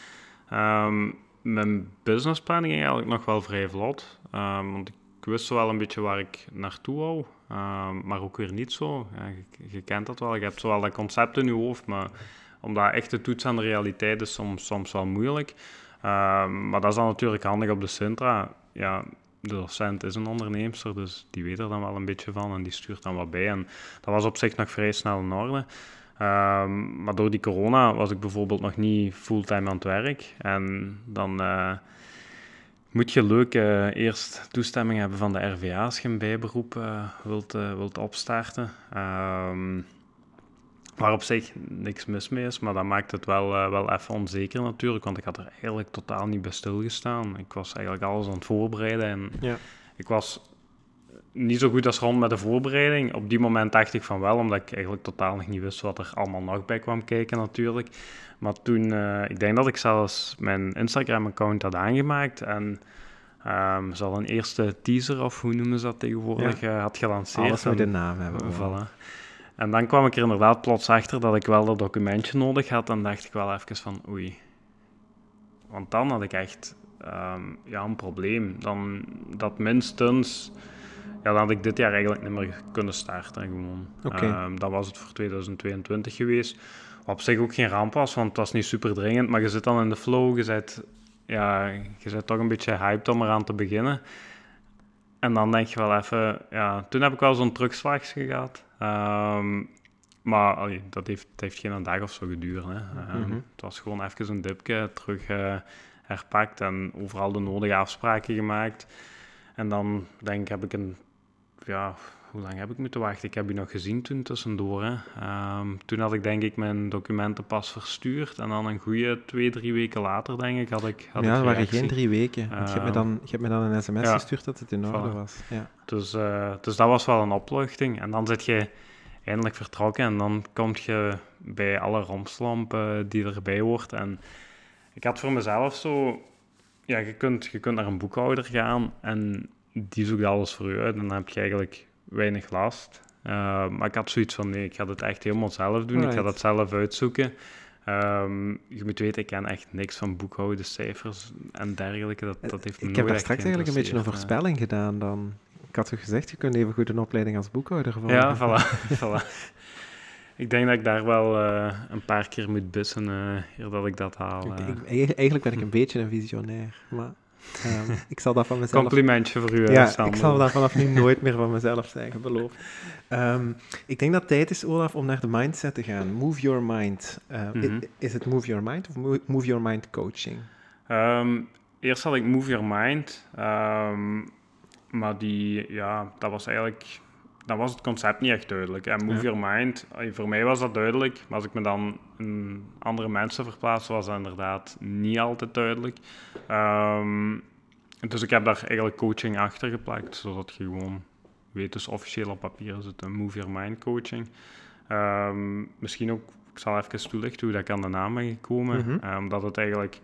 Ehm, mijn businessplanning ging eigenlijk nog wel vrij vlot. ehm, want ik wist wel een beetje waar ik naartoe wou. ehm, maar ook weer niet zo. Ja, je, kent dat wel. Je hebt zowel dat concept in je hoofd, maar om dat echt te toetsen aan de realiteit is soms, soms wel moeilijk. Ehm, maar dat is dan natuurlijk handig op de Sintra. Ja, de docent is een onderneemster, dus die weet er dan wel een beetje van en die stuurt dan wat bij. En dat was op zich nog vrij snel in orde. Ehm, maar door die corona was ik bijvoorbeeld nog niet fulltime aan het werk. En dan eh, moet je leuk eh, eerst toestemming hebben van de RVA als je een bijberoep eh, wilt, wilt opstarten. Ehm, waar op zich niks mis mee is, maar dat maakt het wel, wel even onzeker natuurlijk, want ik had er eigenlijk totaal niet bij stilgestaan. Ik was eigenlijk alles aan het voorbereiden en Ja. ik was niet zo goed als rond met de voorbereiding. Op die moment dacht ik van wel, omdat ik eigenlijk totaal nog niet wist wat er allemaal nog bij kwam kijken natuurlijk. Maar toen, eh, ik denk dat ik zelfs mijn Instagram-account had aangemaakt en ze al een eerste teaser, of hoe noemen ze dat tegenwoordig, eh, had gelanceerd. Alles moet En- een naam hebben. gewoon. Voilà. En dan kwam ik er inderdaad plots achter dat ik wel dat documentje nodig had. En dacht ik wel even van oei. Want dan had ik echt ehm, ja, een probleem. Dan dat minstens... Ja, dan had ik dit jaar eigenlijk niet meer kunnen starten. Gewoon. Oké. Ehm, dan was het voor 2022 geweest. Wat op zich ook geen ramp was, want het was niet super dringend. Maar je zit dan in de flow. Je zit, ja, je zit toch een beetje hyped om eraan te beginnen. En dan denk je wel even, ja, toen heb ik wel zo'n terugslagje gehad. Ehm, maar allee, dat heeft, het heeft geen dag of zo geduurd. Hè. Ehm, Mhm. Het was gewoon even een dipje, terug eh, herpakt en overal de nodige afspraken gemaakt. En dan denk ik, heb ik een, ja, hoe lang heb ik moeten wachten? Ik heb je nog gezien toen tussendoor. Hè. Ehm, toen had ik denk ik mijn documenten pas verstuurd. En dan een goede twee, drie weken later, denk ik, had ik had ja, dat waren geen drie weken. Want je, hebt me Ehm, dan, je hebt me dan een sms ja. gestuurd dat het in orde Voilà. was. Ja. Dus, eh, dus dat was wel een opluchting. En dan zit je eindelijk vertrokken en dan kom je bij alle rompslomp eh, die erbij hoort. En ik had voor mezelf zo... Ja, je kunt, je kunt naar een boekhouder gaan en die zoekt alles voor je uit. En dan heb je eigenlijk weinig last. Eh, maar ik had zoiets van, nee, ik ga het echt helemaal zelf doen. Ik ga dat zelf uitzoeken. Ehm, je moet weten, ik ken echt niks van boekhouden, cijfers en dergelijke. Dat, dat heeft Ik heb daar straks eigenlijk een beetje een voorspelling gedaan dan. Ik had toch gezegd, je kunt even goed een opleiding als boekhouder volgen. Ja, voilà. voilà. Ik denk dat ik daar wel eh, een paar keer moet bissen uh, eer dat ik dat haal. Ik- eh. ik- eigenlijk ben ik een beetje een visionair, maar ik zal dat van mezelf... Complimentje voor u, Ja, ik zal dat vanaf nu nooit meer van mezelf zeggen, beloofd. Ehm, ik denk dat het tijd is, Olaf, om naar de mindset te gaan. Move your mind. Eh, Mhm. Is het move your mind of mo- move your mind coaching? Ehm, eerst had ik Move Your Mind. ehm, maar die, ja, dat was eigenlijk... Dan was het concept niet echt duidelijk. En Move Ja. Your Mind, eh, voor mij was dat duidelijk. Maar als ik me dan in andere mensen verplaats, was dat inderdaad niet altijd duidelijk. Ehm, dus ik heb daar eigenlijk coaching achter geplakt, zodat je gewoon weet, dus officieel op papier is het een Move Your Mind coaching. Ehm, misschien ook, ik zal even toelichten hoe dat ik aan de naam ben gekomen. Mhm. Eh, omdat het eigenlijk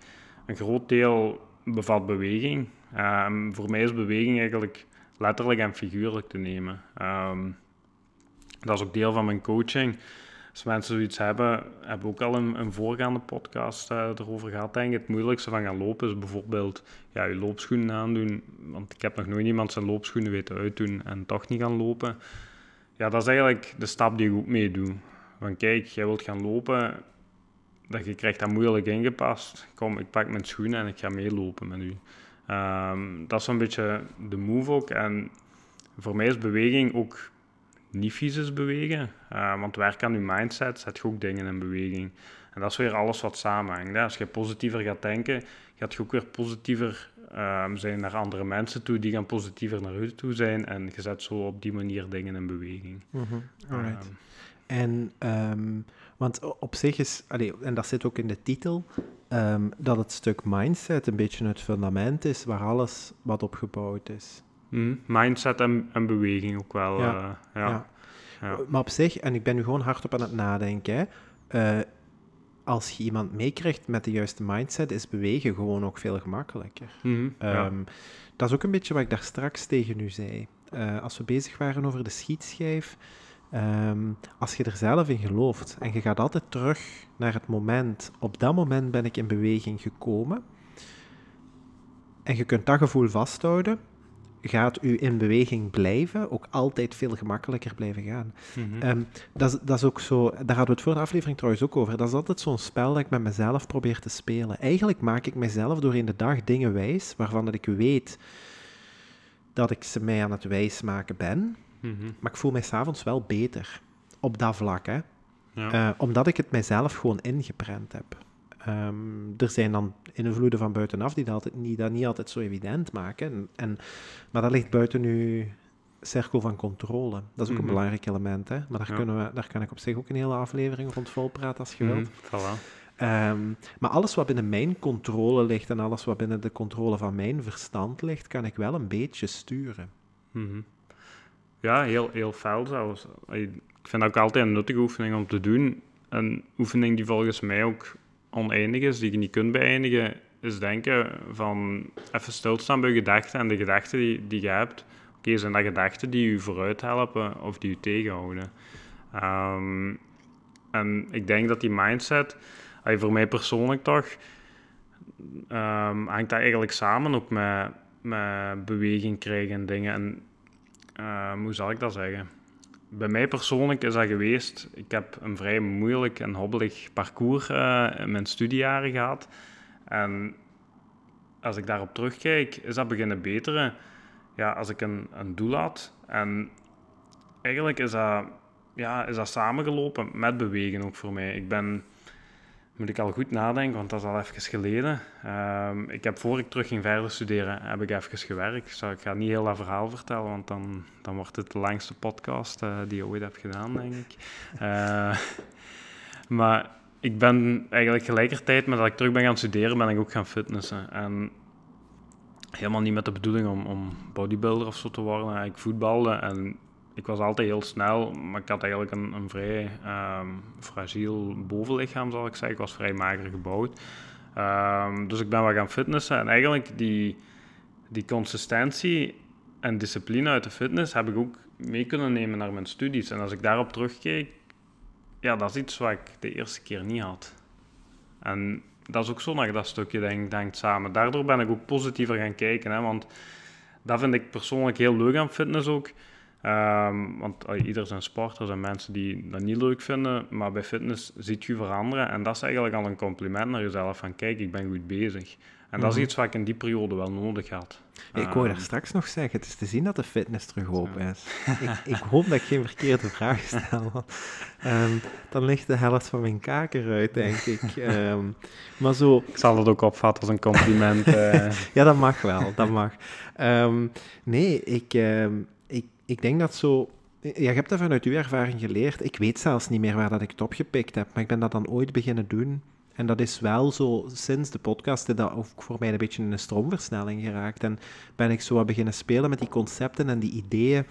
een groot deel bevat beweging. Ehm, voor mij is beweging eigenlijk letterlijk en figuurlijk te nemen. Ehm, dat is ook deel van mijn coaching. Als mensen zoiets hebben, hebben we ook al een, een voorgaande podcast eh, erover gehad, denk. Het moeilijkste van gaan lopen is bijvoorbeeld ja, je loopschoenen aandoen. Want ik heb nog nooit iemand zijn loopschoenen weten uitdoen en toch niet gaan lopen. Ja, dat is eigenlijk de stap die ik ook meedoe. Van kijk, jij wilt gaan lopen, dat je krijgt dat moeilijk ingepast. Kom, ik pak mijn schoenen en ik ga meelopen met u. Ehm, dat is zo'n beetje de move ook. En voor mij is beweging ook niet is bewegen. Eh, want werk aan je mindset zet je ook dingen in beweging. En dat is weer alles wat samenhangt. Hè. Als je positiever gaat denken, gaat je ook weer positiever ehm, zijn naar andere mensen toe. Die gaan positiever naar u toe zijn. En je zet zo op die manier dingen in beweging. Mhm, Alright. Ehm, En, want op zich is, allee, en dat zit ook in de titel, ehm, dat het stuk mindset een beetje het fundament is waar alles wat op gebouwd is. mhm. Mindset en, en beweging ook wel. Ja. eh, ja. Ja. Ja. Maar op zich, en ik ben nu gewoon hardop aan het nadenken, hè, eh, als je iemand meekrijgt met de juiste mindset, is bewegen gewoon ook veel gemakkelijker. Ja. Ehm, Dat is ook een beetje wat ik daar straks tegen u zei. Eh, als we bezig waren over de schietschijf, ehm, als je er zelf in gelooft en je gaat altijd terug naar het moment, op dat moment ben ik in beweging gekomen, en je kunt dat gevoel vasthouden, gaat u in beweging blijven ook altijd veel gemakkelijker blijven gaan. Mhm. Ehm, dat, dat is ook zo, daar hadden we het voor de aflevering trouwens ook over. Dat is altijd zo'n spel dat ik met mezelf probeer te spelen. Eigenlijk maak ik mezelf door in de dag dingen wijs waarvan dat ik weet dat ik ze mij aan het wijsmaken ben. Mhm. Maar ik voel mij s'avonds wel beter op dat vlak. Hè? Ja. Eh, omdat ik het mijzelf gewoon ingeprent heb. Ehm, er zijn dan invloeden van buitenaf die dat, altijd niet, dat niet altijd zo evident maken. En, en, maar dat ligt buiten uw cirkel van controle. Dat is ook Mhm. een belangrijk element. Hè? Maar daar, Ja. kunnen we, daar kan ik op zich ook een hele aflevering rond vol praten als je wilt. Mhm, voilà. Ehm, maar alles wat binnen mijn controle ligt en alles wat binnen de controle van mijn verstand ligt, kan ik wel een beetje sturen. Mhm. Ja, heel, heel fel zelfs. Ik vind dat ook altijd een nuttige oefening om te doen. Een oefening die volgens mij ook oneindig is, die je niet kunt beëindigen, is denken van even stilstaan bij gedachten en de gedachten die, die je hebt. Oké, zijn dat gedachten die je vooruit helpen of die je tegenhouden? Ehm, en ik denk dat die mindset, voor mij persoonlijk toch, ehm, hangt dat eigenlijk samen ook met, met beweging krijgen en dingen. En Ehm, hoe zal ik dat zeggen? Bij mij persoonlijk is dat geweest. Ik heb een vrij moeilijk en hobbelig parcours eh, in mijn studiejaren gehad. En als ik daarop terugkijk, is dat beginnen beteren. Ja, als ik een, een doel had. En eigenlijk is dat, ja, is dat samengelopen met bewegen ook voor mij. Ik ben, moet ik al goed nadenken, want dat is al even geleden. Ehm, ik heb voor ik terug ging verder studeren, heb ik even gewerkt. Zo, ik ga niet heel dat verhaal vertellen, want dan, dan wordt het de langste podcast eh, die je ooit hebt gedaan, denk ik. Eh, maar ik ben eigenlijk gelijkertijd met dat ik terug ben gaan studeren, ben ik ook gaan fitnessen. En helemaal niet met de bedoeling om, om bodybuilder of zo te worden. Ik voetbalde en ik was altijd heel snel, maar ik had eigenlijk een, een vrij ehm, fragiel bovenlichaam, zal ik zeggen. Ik was vrij mager gebouwd. Ehm, dus ik ben wel gaan fitnessen. En eigenlijk die, die consistentie en discipline uit de fitness heb ik ook mee kunnen nemen naar mijn studies. En als ik daarop terugkeek, ja, dat is iets wat ik de eerste keer niet had. En dat is ook zo nog dat stukje, denk, denkt samen. Daardoor ben ik ook positiever gaan kijken, hè, want dat vind ik persoonlijk heel leuk aan fitness ook. Ehm, want uh, ieder zijn sporters en mensen die dat niet leuk vinden, maar bij fitness ziet je veranderen. En dat is eigenlijk al een compliment naar jezelf van kijk, ik ben goed bezig. En dat is Mhm. iets wat ik in die periode wel nodig had. Ik wou daar Ehm, straks nog zeggen, het is te zien dat de fitness terug open is. ik, ik hoop dat ik geen verkeerde vraag stel. want, ehm, dan ligt de helft van mijn kaak eruit, denk ik. Maar zo, Ik zal het ook opvatten als een compliment. eh. ja, dat mag wel, dat mag. Nee, ik, ik, denk dat zo... Ja, je hebt dat vanuit uw ervaring geleerd. Ik weet zelfs niet meer waar dat ik het opgepikt heb, maar ik ben dat dan ooit beginnen doen. En dat is wel zo, sinds de podcast, dat ook voor mij een beetje in een stroomversnelling geraakt. En ben ik zo wat beginnen spelen met die concepten en die ideeën.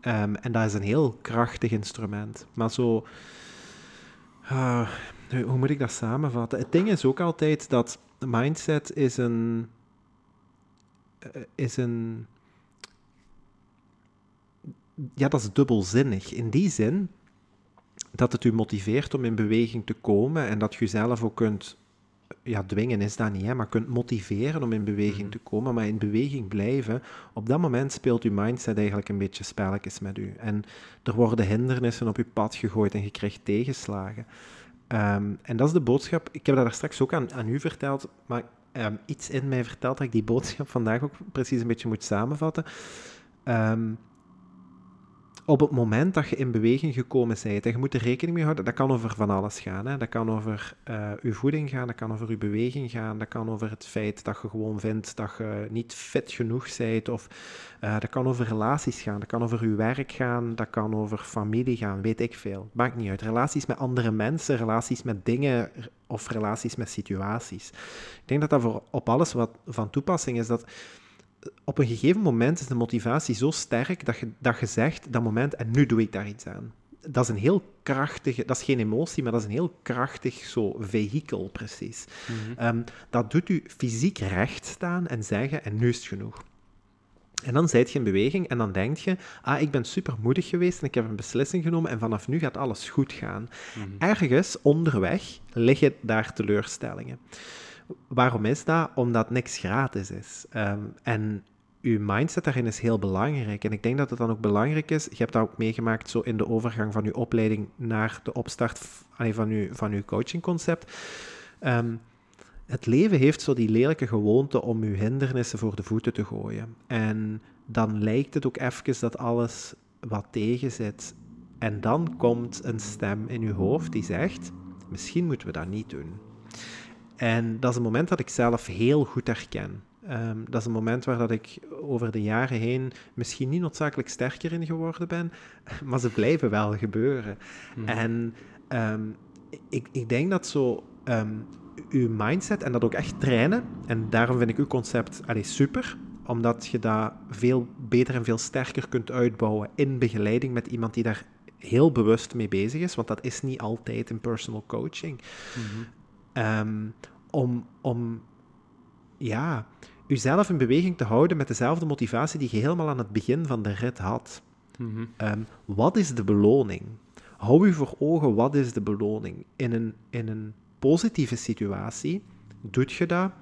Ehm, en dat is een heel krachtig instrument. Maar zo... ah, hoe moet ik dat samenvatten? Het ding is ook altijd dat mindset is een... eh, is een... Ja, dat is dubbelzinnig. In die zin dat het u motiveert om in beweging te komen en dat je zelf ook kunt, ja, dwingen is dat niet, hè, maar kunt motiveren om in beweging Mhm. te komen, maar in beweging blijven. Op dat moment speelt uw mindset eigenlijk een beetje spelletjes met u. En er worden hindernissen op uw pad gegooid en je krijgt tegenslagen. Ehm, en dat is de boodschap. Ik heb dat daar straks ook aan, aan u verteld, maar ehm, iets in mij vertelt dat ik die boodschap vandaag ook precies een beetje moet samenvatten. Ehm, op het moment dat je in beweging gekomen bent, en je moet er rekening mee houden, dat kan over van alles gaan. Hè? Dat kan over je voeding gaan, dat kan over je beweging gaan, dat kan over het feit dat je gewoon vindt dat je niet fit genoeg bent, of eh, dat kan over relaties gaan, dat kan over je werk gaan, dat kan over familie gaan, weet ik veel. Maakt niet uit. Relaties met andere mensen, relaties met dingen of relaties met situaties. Ik denk dat dat voor op alles wat van toepassing is, dat op een gegeven moment is de motivatie zo sterk dat je, dat je zegt, dat moment, en nu doe ik daar iets aan. Dat is een heel krachtige, dat is geen emotie, maar dat is een heel krachtig zo vehikel, precies. Mhm. Ehm, dat doet u fysiek recht staan en zeggen, en nu is het genoeg. En dan zijt je in beweging en dan denk je, ah, ik ben super moedig geweest en ik heb een beslissing genomen en vanaf nu gaat alles goed gaan. Mhm. Ergens onderweg liggen daar teleurstellingen. Waarom is dat? Omdat niks gratis is. Ehm, en uw mindset daarin is heel belangrijk. En ik denk dat het dan ook belangrijk is, je hebt dat ook meegemaakt zo in de overgang van uw opleiding naar de opstart van, uw, van coachingconcept. Ehm, het leven heeft zo die lelijke gewoonte om uw hindernissen voor de voeten te gooien. En dan lijkt het ook even dat alles wat tegen zit. En dan komt een stem in uw hoofd die zegt, misschien moeten we dat niet doen. En dat is een moment dat ik zelf heel goed herken. Ehm, dat is een moment waar dat ik over de jaren heen misschien niet noodzakelijk sterker in geworden ben, maar ze blijven wel gebeuren. Mhm. En ehm, ik, ik denk dat zo ehm, uw mindset en dat ook echt trainen, en daarom vind ik uw concept allee, super, omdat je dat veel beter en veel sterker kunt uitbouwen in begeleiding met iemand die daar heel bewust mee bezig is, want dat is niet altijd in personal coaching. Mhm. Ehm, om, om ja, uzelf in beweging te houden met dezelfde motivatie die je helemaal aan het begin van de rit had. Mhm. Ehm, wat is de beloning? Hou u voor ogen, wat is de beloning? In een, in een positieve situatie doet je dat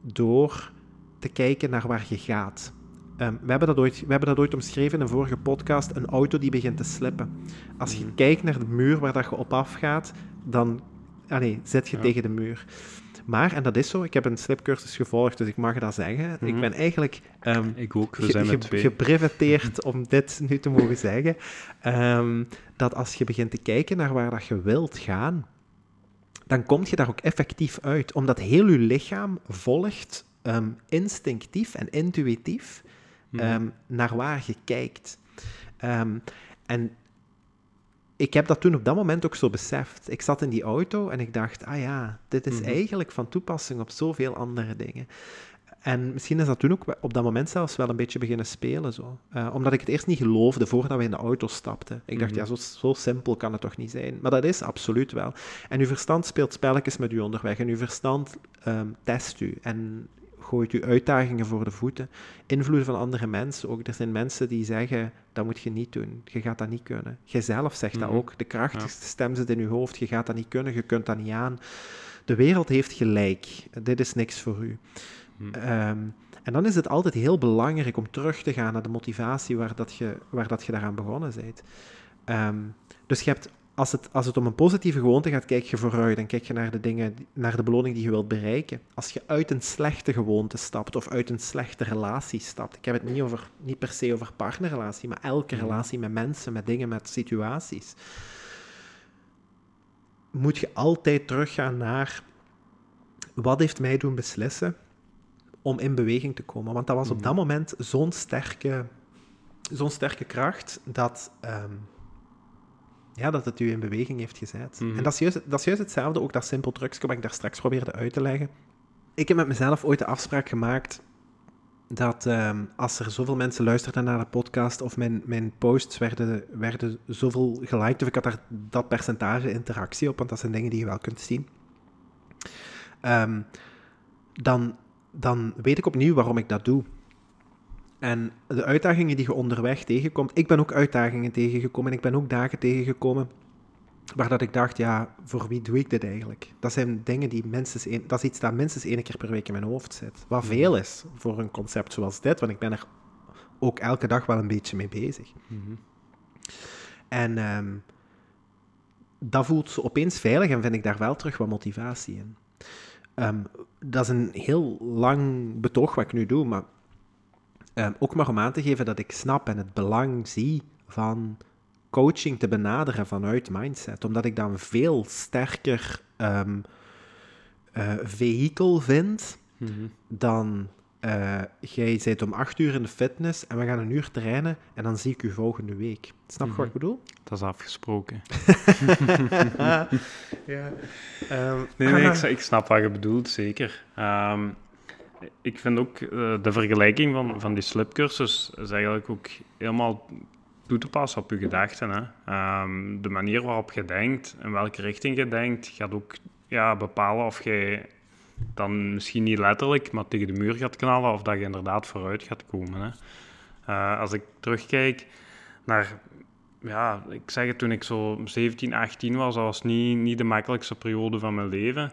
door te kijken naar waar je gaat. Ehm, we, hebben dat ooit, we hebben dat ooit omschreven in een vorige podcast, een auto die begint te slippen. Als je Mhm. kijkt naar de muur waar dat je op afgaat, dan allee, zit je Ja. tegen de muur. Maar, en dat is zo, ik heb een slipcursus gevolgd, dus ik mag dat zeggen. Ik Mhm. ben eigenlijk ehm, Ik ook, we zijn ge- gepriveteerd om dit nu te mogen zeggen. Ehm, dat als je begint te kijken naar waar dat je wilt gaan, dan kom je daar ook effectief uit. Omdat heel je lichaam volgt ehm, instinctief en intuïtief Mhm. naar waar je kijkt. En ik heb dat toen op dat moment ook zo beseft. Ik zat in die auto en ik dacht, ah ja, dit is Mhm. eigenlijk van toepassing op zoveel andere dingen. En misschien is dat toen ook op dat moment zelfs wel een beetje beginnen spelen. Zo. Eh, omdat ik het eerst niet geloofde voordat we in de auto stapten. Ik dacht, Mhm. ja, zo, zo simpel kan het toch niet zijn. Maar dat is absoluut wel. En uw verstand speelt spelletjes met u onderweg. En uw verstand ehm, test u en gooit u uitdagingen voor de voeten. Invloeden van andere mensen ook. Er zijn mensen die zeggen, dat moet je niet doen. Je gaat dat niet kunnen. Jijzelf zegt dat Mhm. ook. De krachtigste stem zit in uw hoofd. Je gaat dat niet kunnen, je kunt dat niet aan. De wereld heeft gelijk. Dit is niks voor u. Mhm. Ehm, En dan is het altijd heel belangrijk om terug te gaan naar de motivatie waar, dat je, waar dat je daaraan begonnen bent. Ehm, dus je hebt, als, het, als het om een positieve gewoonte gaat, kijk je vooruit. Dan kijk je naar de dingen, naar de beloning die je wilt bereiken. Als je uit een slechte gewoonte stapt of uit een slechte relatie stapt. Ik heb het niet, over, niet per se over partnerrelatie, maar elke Mhm. relatie met mensen, met dingen, met situaties. Moet je altijd teruggaan naar wat heeft mij doen beslissen om in beweging te komen. Want dat was op Mhm. dat moment zo'n sterke, zo'n sterke kracht dat, ehm, ja, dat het u in beweging heeft gezet. Mhm. En dat is, juist, dat is juist hetzelfde, ook dat simpel trucje wat ik daar straks probeerde uit te leggen. Ik heb met mezelf ooit de afspraak gemaakt dat ehm, als er zoveel mensen luisterden naar de podcast of mijn, mijn posts werden, werden zoveel geliked, of ik had daar dat percentage interactie op, want dat zijn dingen die je wel kunt zien, ehm, dan, dan weet ik opnieuw waarom ik dat doe. En de uitdagingen die je onderweg tegenkomt, ik ben ook uitdagingen tegengekomen en ik ben ook dagen tegengekomen waar dat ik dacht, ja, voor wie doe ik dit eigenlijk? Dat zijn dingen die minstens dat is iets dat minstens één keer per week in mijn hoofd zit. Wat veel is voor een concept zoals dit, want ik ben er ook elke dag wel een beetje mee bezig. Mhm. En ehm, dat voelt zo opeens veilig en vind ik daar wel terug wat motivatie in. Ehm, dat is een heel lang betoog wat ik nu doe, maar ehm, ook maar om aan te geven dat ik snap en het belang zie van coaching te benaderen vanuit mindset, omdat ik dan veel sterker ehm eh, vehikel vind Mhm. dan eh, jij zit om acht uur in de fitness en we gaan een uur trainen en dan zie ik u volgende week. Snap je wat ik bedoel? Dat is afgesproken. ja. Ehm, Nee, nee, ik, snap wat je bedoelt, zeker. Ehm, ik vind ook eh, de vergelijking van, van die slipcursus is eigenlijk ook helemaal toe te passen op je gedachten. Hè. Ehm, de manier waarop je denkt, in welke richting je denkt, gaat ook ja, bepalen of je dan misschien niet letterlijk, maar tegen de muur gaat knallen of dat je inderdaad vooruit gaat komen. Hè. Eh, als ik terugkijk naar ja, ik zeg het, toen ik zo 17, 18 was, dat was niet, niet de makkelijkste periode van mijn leven.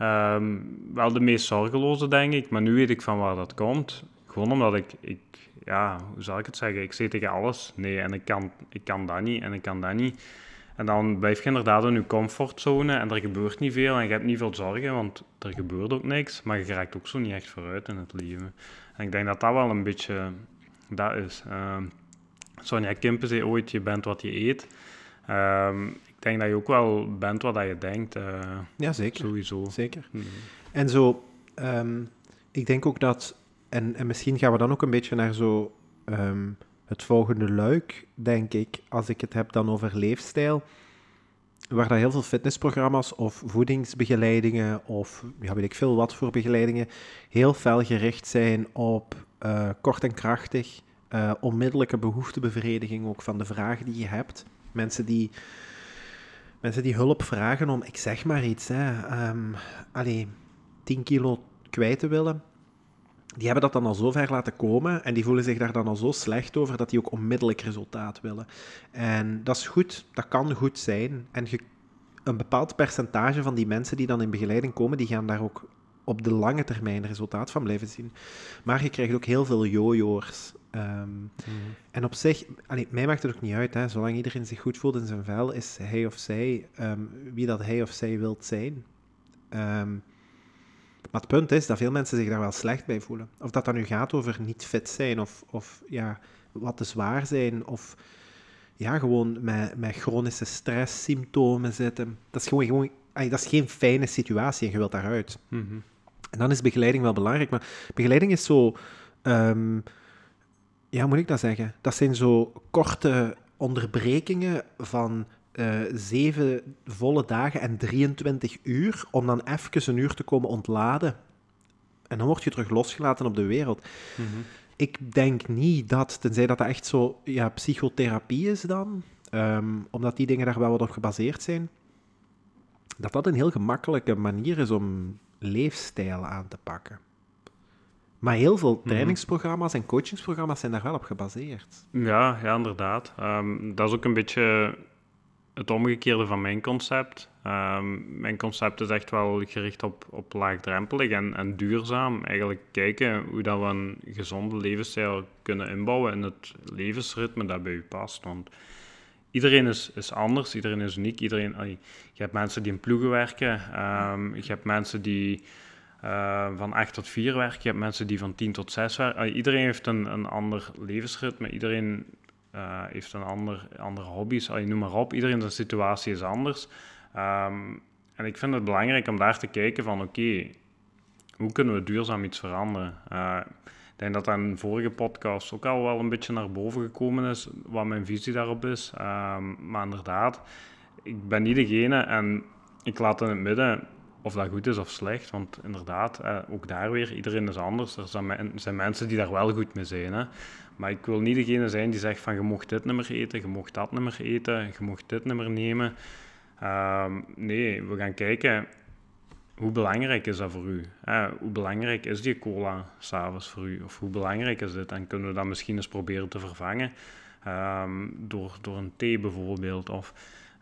Ehm, wel de meest zorgeloze, denk ik, maar nu weet ik van waar dat komt. Gewoon omdat ik, ik ja, hoe zal ik het zeggen, ik zeg tegen alles nee en ik kan, ik kan dat niet en ik kan dat niet. En dan blijf je inderdaad in je comfortzone en er gebeurt niet veel en je hebt niet veel zorgen, want er gebeurt ook niks, maar je raakt ook zo niet echt vooruit in het leven. En ik denk dat dat wel een beetje dat is. Ehm, Sonja Kimpen zei ooit, je bent wat je eet. Ehm, denk dat je ook wel bent wat dat je denkt, eh, ja, zeker. sowieso. Zeker. Mhm. En zo, ehm, ik denk ook dat, en, en misschien gaan we dan ook een beetje naar zo ehm, het volgende luik, denk ik, als ik het heb dan over leefstijl, waar dat heel veel fitnessprogramma's of voedingsbegeleidingen of ja, weet ik veel wat voor begeleidingen heel fel gericht zijn op eh, kort en krachtig, eh, onmiddellijke behoeftebevrediging ook van de vragen die je hebt. Mensen die, mensen die hulp vragen om, ik zeg maar iets, hè, ehm, allee, 10 kilo kwijt te willen, die hebben dat dan al zo ver laten komen en die voelen zich daar dan al zo slecht over dat die ook onmiddellijk resultaat willen. En dat is goed, dat kan goed zijn. En je, een bepaald percentage van die mensen die dan in begeleiding komen, die gaan daar ook op de lange termijn resultaat van blijven zien. Maar je krijgt ook heel veel jojo's. Ehm, en op zich, allee, mij maakt het ook niet uit, hè. zolang iedereen zich goed voelt in zijn vel, is hij of zij ehm, wie dat hij of zij wilt zijn. Ehm, maar het punt is dat veel mensen zich daar wel slecht bij voelen. Of dat dan nu gaat over niet fit zijn, of, of ja, wat te zwaar zijn, of ja, gewoon met, met chronische stresssymptomen zitten. Dat is gewoon, gewoon allee, dat is geen fijne situatie en je wilt daaruit. Mhm. En dan is begeleiding wel belangrijk. Maar begeleiding is zo. ehm, ja, hoe moet ik dat zeggen? Dat zijn zo korte onderbrekingen van eh, zeven volle dagen en 23 uur. Om dan even een uur te komen ontladen. En dan word je terug losgelaten op de wereld. Mhm. Ik denk niet dat, tenzij dat dat echt zo ja, psychotherapie is dan, ehm, omdat die dingen daar wel wat op gebaseerd zijn, dat dat een heel gemakkelijke manier is om leefstijl aan te pakken. Maar heel veel trainingsprogramma's en coachingsprogramma's zijn daar wel op gebaseerd. Ja, ja, inderdaad. Ehm, dat is ook een beetje het omgekeerde van mijn concept. Ehm, mijn concept is echt wel gericht op, op laagdrempelig en, en duurzaam. Eigenlijk kijken hoe dat we een gezonde levensstijl kunnen inbouwen in het levensritme dat bij u past. Want iedereen is, is anders, iedereen is uniek. Iedereen, je hebt mensen die in ploegen werken, um, je hebt mensen die uh, van 8 tot 4 werken, je hebt mensen die van 10 tot 6 werken. iedereen heeft een, een ander levensritme, iedereen uh, heeft een ander, andere hobby's, noem maar op. Iedereen zijn situatie is anders. Um, en ik vind het belangrijk om daar te kijken van oké, hoe kunnen we duurzaam iets veranderen? Ik denk dat dat vorige podcast ook al wel een beetje naar boven gekomen is, wat mijn visie daarop is. Um, maar inderdaad, ik ben niet degene en ik laat in het midden of dat goed is of slecht. Want inderdaad, eh, ook daar weer, iedereen is anders. Er zijn, zijn, mensen die daar wel goed mee zijn. Hè. Maar ik wil niet degene zijn die zegt van je mocht dit nummer eten, je mocht dat nummer eten, je mocht dit nummer nemen. Ehm, nee, we gaan kijken hoe belangrijk is dat voor u? hoe belangrijk is die cola s'avonds voor u? Of hoe belangrijk is dit? En kunnen we dat misschien eens proberen te vervangen ehm, door, door een thee bijvoorbeeld? Of,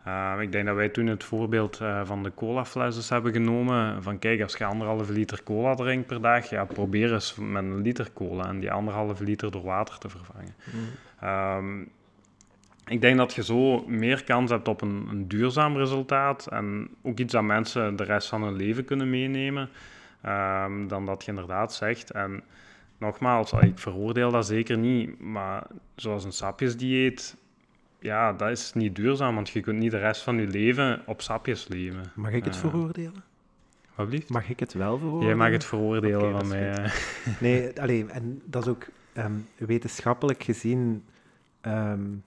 uh, ik denk dat wij toen het voorbeeld uh, van de colaflesjes hebben genomen. Van kijk, als je anderhalve liter cola drinkt per dag, ja, probeer eens met een liter cola en die anderhalve liter door water te vervangen. Mm. Um, ik denk dat je zo meer kans hebt op een, een, duurzaam resultaat en ook iets dat mensen de rest van hun leven kunnen meenemen, um, dan dat je inderdaad zegt. En nogmaals, ik veroordeel dat zeker niet, maar zoals een sapjesdieet, ja, dat is niet duurzaam, want je kunt niet de rest van je leven op sapjes leven. Mag ik het uh, veroordelen? Wat Mag ik het wel veroordelen? Jij mag het veroordelen okay, van mij. nee, alleen, en dat is ook um, wetenschappelijk gezien... Um,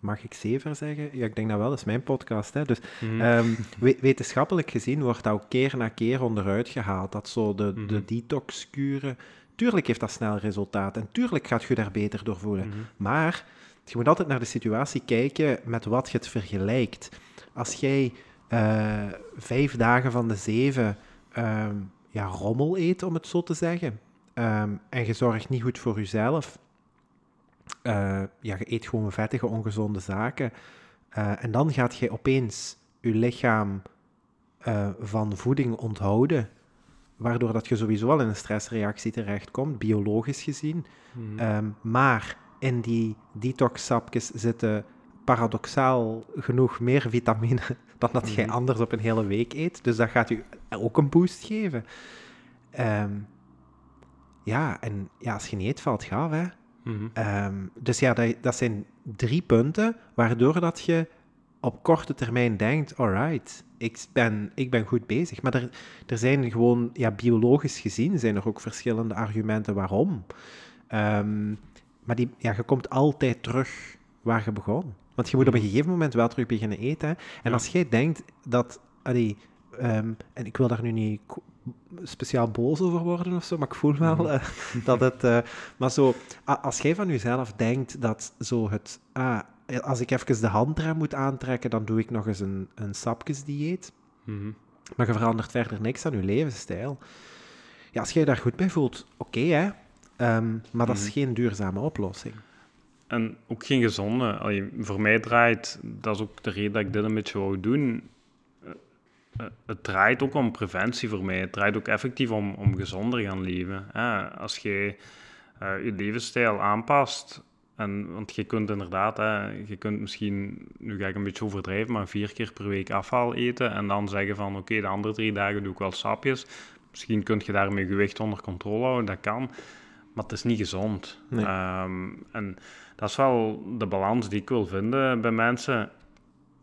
mag ik zever zeggen? Ja, ik denk dat wel, dat is mijn podcast. Hè? Dus mm. um, wetenschappelijk gezien wordt dat ook keer na keer onderuit gehaald. Dat zo de, mm. de mhm. detox-kuren... Tuurlijk heeft dat snel resultaat en tuurlijk gaat je daar beter door voelen. Mm. Maar je moet altijd naar de situatie kijken met wat je het vergelijkt. Als jij uh, vijf dagen van de zeven uh, ja, rommel eet, om het zo te zeggen, um, en je zorgt niet goed voor jezelf, uh, ja, je eet gewoon vettige, ongezonde zaken, eh, en dan gaat je opeens je lichaam van voeding onthouden, waardoor dat je sowieso al in een stressreactie terechtkomt, biologisch gezien. Mm. Um, maar in die detox-sapjes zitten paradoxaal genoeg meer vitamine dan dat jij mhm. anders op een hele week eet. Dus dat gaat u ook een boost geven. Um, ja, en ja, als je niet eet, valt gaaf, hè. Mm um, dus ja, dat, dat, zijn drie punten waardoor dat je op korte termijn denkt, alright, ik ben, ik ben goed bezig. Maar er, er zijn gewoon, ja, biologisch gezien zijn er ook verschillende argumenten waarom. Um, maar die, ja, je komt altijd terug waar je begon. Want je moet op een mhm. gegeven moment wel terug beginnen eten. En als jij denkt dat... Allee, ehm, en ik wil daar nu niet speciaal boos over worden of zo, maar ik voel wel mhm. eh, dat het... Uh, maar zo, als jij van jezelf denkt dat zo het... Ah, als ik even de handrem moet aantrekken, dan doe ik nog eens een, een sapjesdieet. Mm Maar je verandert verder niks aan je levensstijl. Ja, als jij daar goed bij voelt, oké hè, Um, maar dat is mhm. geen duurzame oplossing. En ook geen gezonde. Allee, voor mij draait, dat is ook de reden dat ik dit een beetje wou doen. Uh, het draait ook om preventie voor mij. Het draait ook effectief om, om gezonder gaan leven. als je uh, je levensstijl aanpast, en, want je kunt inderdaad, hè, je kunt misschien, nu ga ik een beetje overdrijven, maar vier keer per week afval eten en dan zeggen van oké, de andere drie dagen doe ik wel sapjes. Misschien kun je daarmee gewicht onder controle houden, dat kan maar het is niet gezond. Ehm, en dat is wel de balans die ik wil vinden bij mensen.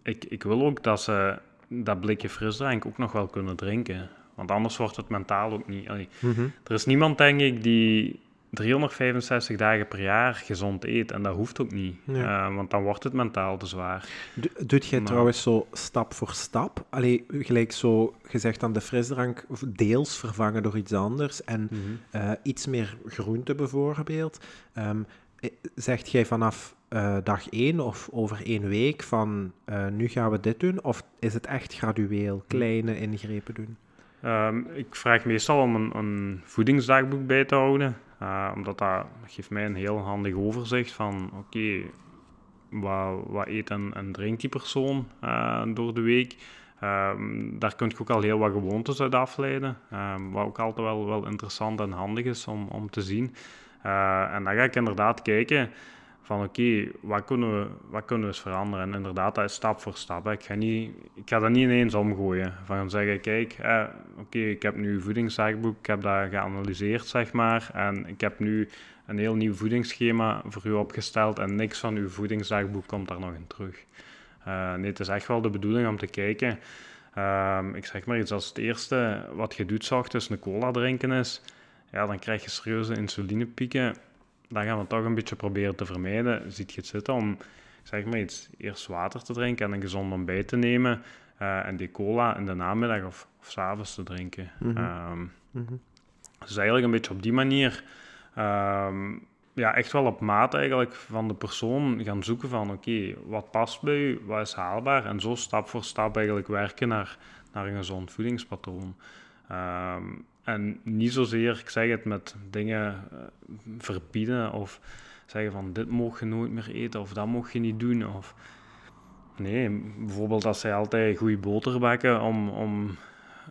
Ik, ik wil ook dat ze dat blikje frisdrank ook nog wel kunnen drinken. Want anders wordt het mentaal ook niet. Mhm. Er is niemand, denk ik, die 365 dagen per jaar gezond eet. En dat hoeft ook niet. Eh, want dan wordt het mentaal te zwaar. Doet jij trouwens zo stap voor stap? Allee, gelijk zo gezegd aan de frisdrank deels vervangen door iets anders. En mhm. eh, iets meer groente bijvoorbeeld. Um, zegt jij vanaf dag één of over één week van nu gaan we dit doen? Of is het echt gradueel mhm. kleine ingrepen doen? Ehm, ik vraag meestal om een, een voedingsdagboek bij te houden. Uh, omdat dat, geeft mij een heel handig overzicht van, oké, wat, wat eet en, en drinkt die persoon door de week. Um, daar kun je ook al heel wat gewoontes uit afleiden, um, wat ook altijd wel, wel interessant en handig is om, om te zien. En dan ga ik inderdaad kijken van oké, wat, kunnen we, wat kunnen we eens veranderen? En inderdaad, dat is stap voor stap. Ik ga, niet, ik ga dat niet ineens omgooien. Van zeggen, kijk, eh, oké, ik heb nu een voedingsdagboek, ik heb dat geanalyseerd, zeg maar. En ik heb nu een heel nieuw voedingsschema voor u opgesteld en niks van uw voedingsdagboek komt daar nog in terug. Uh, nee, het is echt wel de bedoeling om te kijken. Um, ik zeg maar iets, als het eerste wat je doet, ochtends een cola drinken is, ja, dan krijg je serieuze insulinepieken dan gaan we toch een beetje proberen te vermijden. Ziet je het zitten om, zeg maar iets, eerst water te drinken en een gezond ontbijt te nemen uh, en die cola in de namiddag of, of s avonds te drinken. Mm -hmm. um, mm -hmm. Dus eigenlijk een beetje op die manier, um, ja, echt wel op maat eigenlijk van de persoon gaan zoeken van oké, okay, wat past bij u, wat is haalbaar en zo stap voor stap eigenlijk werken naar, naar een gezond voedingspatroon. Um, en niet zozeer, ik zeg het, met dingen uh, verbieden of zeggen van dit mag je nooit meer eten of dat mag je niet doen. Of... Nee, bijvoorbeeld als zij altijd goede boter bakken om, om,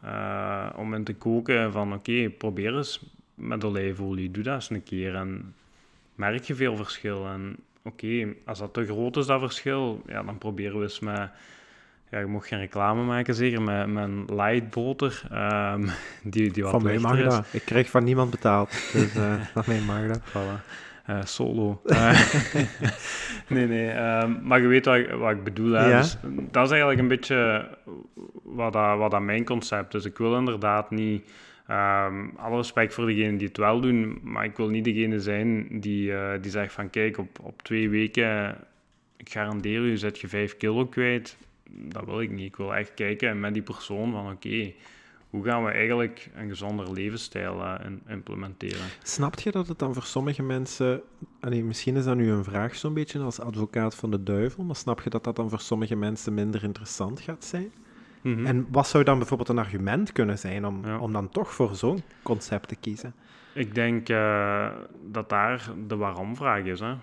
uh, om in te koken van oké, probeer eens met olijfolie, doe dat eens een keer en merk je veel verschil. En oké, als dat te groot is, dat verschil, ja, dan proberen we eens met ja, je mocht geen reclame maken, zeker met mijn light boter. Um, die, die wat van mij mag dat. Ik krijg van niemand betaald. Dus uh, van mij mag dat. Voilà. Uh, solo. Uh, nee, nee. Um, maar je weet wat ik, wat ik bedoel. Hè? Ja? Dus, dat is eigenlijk een beetje wat, dat, wat dat mijn concept is. Ik wil inderdaad niet... Um, alle respect voor degenen die het wel doen, maar ik wil niet degene zijn die, uh, die zegt van kijk, op, op twee weken, ik garandeer u, zet je vijf kilo kwijt dat wil ik niet. Ik wil echt kijken met die persoon van oké, hoe gaan we eigenlijk een gezonder levensstijl uh, implementeren? Snap je dat het dan voor sommige mensen, allee, misschien is dat nu een vraag zo'n beetje als advocaat van de duivel, maar snap je dat dat dan voor sommige mensen minder interessant gaat zijn? Mm -hmm. En wat zou dan bijvoorbeeld een argument kunnen zijn om, ja. om dan toch voor zo'n concept te kiezen? Ik denk uh, dat daar de waarom-vraag is. Hè?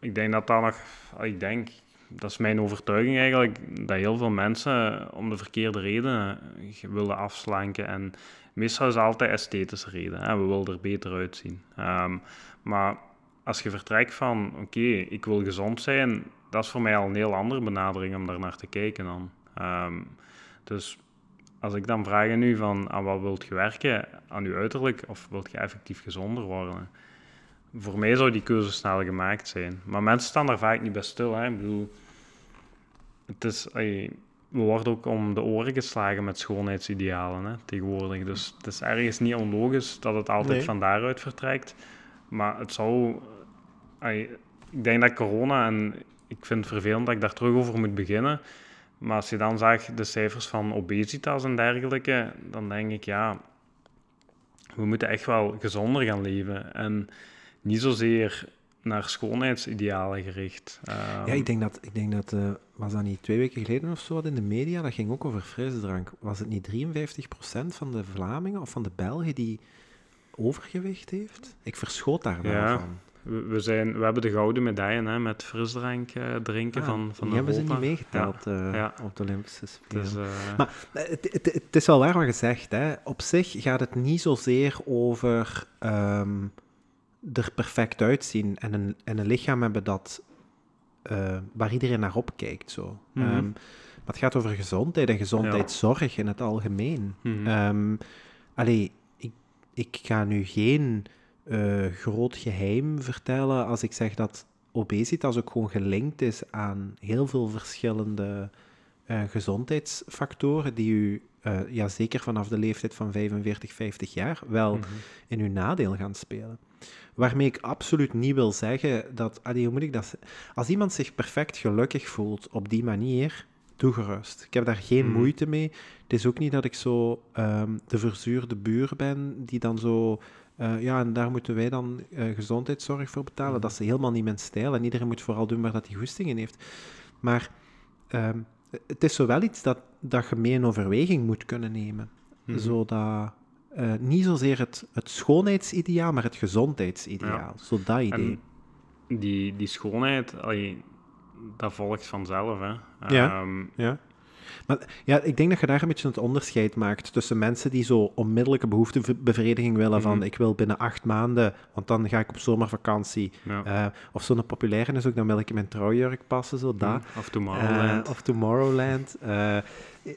Ik denk dat daar nog, ik denk, dat is mijn overtuiging eigenlijk, dat heel veel mensen om de verkeerde redenen willen afslanken. En meestal is altijd esthetische reden. Hè? We willen er beter uitzien. Um, maar als je vertrekt van, oké, ik wil gezond zijn, dat is voor mij al een heel andere benadering om daar naar te kijken dan. Um, dus als ik dan vraag nu van, aan wat wilt je werken? Aan je uiterlijk of wilt je effectief gezonder worden? Voor mij zou die keuze snel gemaakt zijn. Maar mensen staan daar vaak niet bij stil. Hè. Ik bedoel, het is, we worden ook om de oren geslagen met schoonheidsidealen hè, tegenwoordig. Dus het is ergens niet onlogisch dat het altijd van daaruit vertrekt. Maar het zou... ik denk dat corona, en ik vind het vervelend dat ik daar terug over moet beginnen... Maar als je dan zag de cijfers van obesitas en dergelijke, dan denk ik, ja, we moeten echt wel gezonder gaan leven. En niet zozeer naar schoonheidsidealen gericht. Um, ja, ik denk dat, ik denk dat uh, was dat niet twee weken geleden of zo wat in de media, dat ging ook over frisdrank. Was het niet 53% van de Vlamingen of van de Belgen die overgewicht heeft? Ik verschoot daar wel ja. van. We, zijn, we hebben de gouden medaille hè, met frisdrank uh, drinken ah, van, van die hebben ze niet meegeteld ja. Uh, ja. op de Olympische Spelen. Dus, maar het, het, het, is wel waar wat gezegd. Hè. Op zich gaat het niet zozeer over... Um, er perfect uitzien en een, en een lichaam hebben dat, uh, waar iedereen naar opkijkt. Zo. Mm -hmm. um, maar het gaat over gezondheid en gezondheidszorg ja. in het algemeen. Mm -hmm. um, allee, ik, ik ga nu geen uh, groot geheim vertellen als ik zeg dat obesitas ook gewoon gelinkt is aan heel veel verschillende uh, gezondheidsfactoren die u uh, ja, zeker vanaf de leeftijd van 45, 50 jaar wel mm -hmm. in uw nadeel gaan spelen. Waarmee ik absoluut niet wil zeggen dat, allee, hoe moet ik dat Als iemand zich perfect gelukkig voelt op die manier, toegerust. Ik heb daar geen mm. moeite mee. Het is ook niet dat ik zo um, de verzuurde buur ben, die dan zo... Uh, ja, en daar moeten wij dan uh, gezondheidszorg voor betalen. Mm. Dat is helemaal niet mijn stijl. En iedereen moet vooral doen waar dat hij goesting in heeft. Maar um, het is zo wel iets dat, dat je mee in overweging moet kunnen nemen. Mm. Zodat uh, niet zozeer het, het schoonheidsideaal, maar het gezondheidsideaal. Ja. Zo dat idee. En die, die schoonheid, allee, dat volgt vanzelf. Hè. Ja. Ehm, Ja. Maar ja, ik denk dat je daar een beetje het onderscheid maakt tussen mensen die zo onmiddellijke behoeftebevrediging willen van Mhm. ik wil binnen acht maanden, want dan ga ik op zomervakantie. ja. Eh, of zo'n populaire is ook, dan wil ik in mijn trouwjurk passen, zo dat. Of Tomorrowland. Eh, of Tomorrowland. Eh,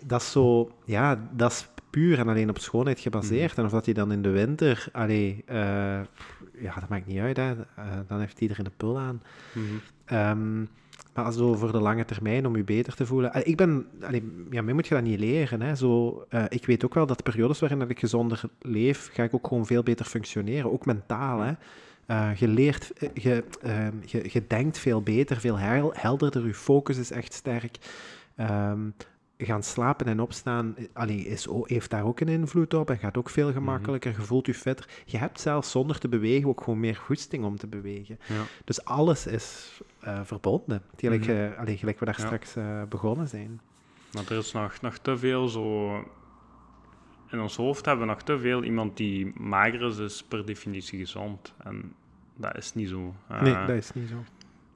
dat is zo, ja, dat is puur en alleen op schoonheid gebaseerd. Mhm. En of dat hij dan in de winter, allee, ja, dat maakt niet uit, hè. Dan heeft iedereen een pul aan. Mhm. Ehm, maar zo voor de lange termijn, om je beter te voelen. Ah, Ik ben, allee, ja, mij moet je dat niet leren. Hè. Zo, eh, ik weet ook wel dat periodes waarin dat ik gezonder leef, ga ik ook gewoon veel beter functioneren, ook mentaal. Hè. Eh, je leert, eh, je, ehm, je, je denkt veel beter, veel hel- helderder, je focus is echt sterk. Ehm, gaan slapen en opstaan allee, is, heeft daar ook een invloed op en gaat ook veel gemakkelijker. Je voelt je fitter. Je hebt zelfs zonder te bewegen ook gewoon meer goesting om te bewegen. Ja. Dus alles is eh, verbonden. Gelijk, Mhm. eh, allee, gelijk we daar Ja. straks eh, begonnen zijn. Maar er is nog, nog te veel zo... In ons hoofd hebben we nog te veel iemand die mager is, is per definitie gezond. En dat is niet zo. Nee, dat is niet zo.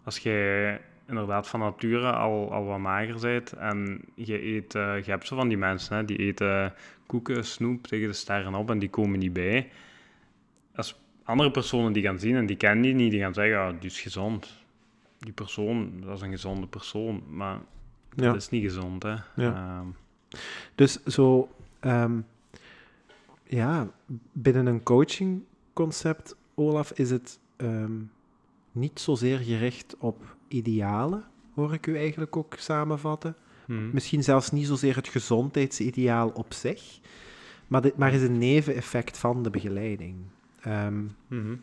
Als jij inderdaad van nature al, al wat mager bent en je eet... je hebt zo van die mensen, hè, die eten koeken, snoep tegen de sterren op en die komen niet bij. Als andere personen die gaan zien en die kennen die niet, die gaan zeggen, ja, die is gezond. Die persoon, dat is een gezonde persoon, maar Ja. dat is niet gezond, hè. Ja. Ehm, Dus zo, ehm, ja, binnen een coachingconcept, Olaf, is het ehm, niet zozeer gericht op idealen, hoor ik u eigenlijk ook samenvatten. mhm. Misschien zelfs niet zozeer het gezondheidsideaal op zich, maar, dit, maar is een neveneffect van de begeleiding. Mhm.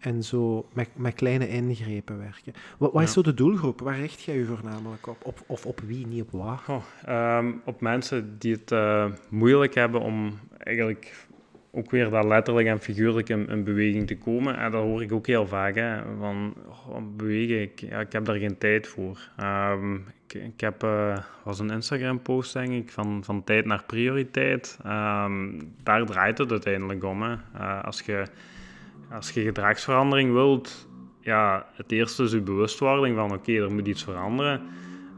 En zo met, met kleine ingrepen werken. Wat, wat is Ja. zo de doelgroep? Waar richt jij je voornamelijk op? op of op wie, niet op waar? Ehm, op mensen die het eh, moeilijk hebben om eigenlijk ook weer dat letterlijk en figuurlijk in, in beweging te komen. En dat hoor ik ook heel vaak, hè, van oh, bewegen, ik, ja, ik heb daar geen tijd voor. Ehm, ik, ik heb, eh, was een Instagram-post, denk ik, van, van tijd naar prioriteit. Ehm, daar draait het uiteindelijk om. Hè. Eh, als, je, als je gedragsverandering wilt, ja, het eerste is je bewustwording van oké, er moet iets veranderen.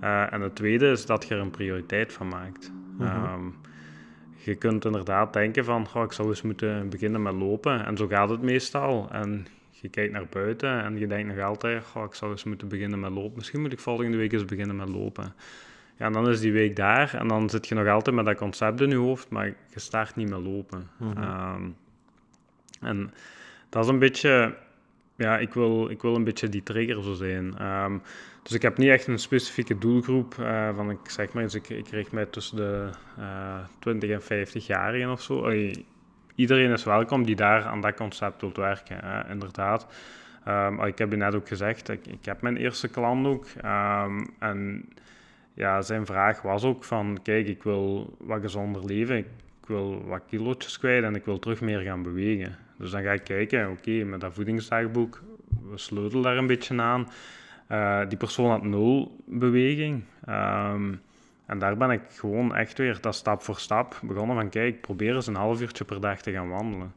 Eh, en het tweede is dat je er een prioriteit van maakt. Mhm. Ehm, je kunt inderdaad denken van, goh, ik zou eens moeten beginnen met lopen. En zo gaat het meestal. En je kijkt naar buiten en je denkt nog altijd, goh, ik zou eens moeten beginnen met lopen. Misschien moet ik volgende week eens beginnen met lopen. Ja, en dan is die week daar en dan zit je nog altijd met dat concept in je hoofd, maar je start niet met lopen. Mhm. Ehm, en dat is een beetje, ja, ik wil, ik wil een beetje die trigger zo zijn. Ehm, dus ik heb niet echt een specifieke doelgroep eh, van, ik zeg maar eens, ik, ik richt mij tussen de eh 20 en 50 jarigen of zo. Iedereen is welkom die daar aan dat concept wilt werken, eh, inderdaad. Ehm, ik heb je net ook gezegd, ik, ik heb mijn eerste klant ook. ehm, en ja, zijn vraag was ook van, kijk, ik wil wat gezonder leven. Wil wat kilootjes kwijt en ik wil terug meer gaan bewegen. Dus dan ga ik kijken, oké, met dat voedingsdagboek, we sleutelen daar een beetje aan. Eh, die persoon had nul beweging. Ehm, en daar ben ik gewoon echt weer, dat stap voor stap, begonnen van, kijk, probeer eens een half uurtje per dag te gaan wandelen.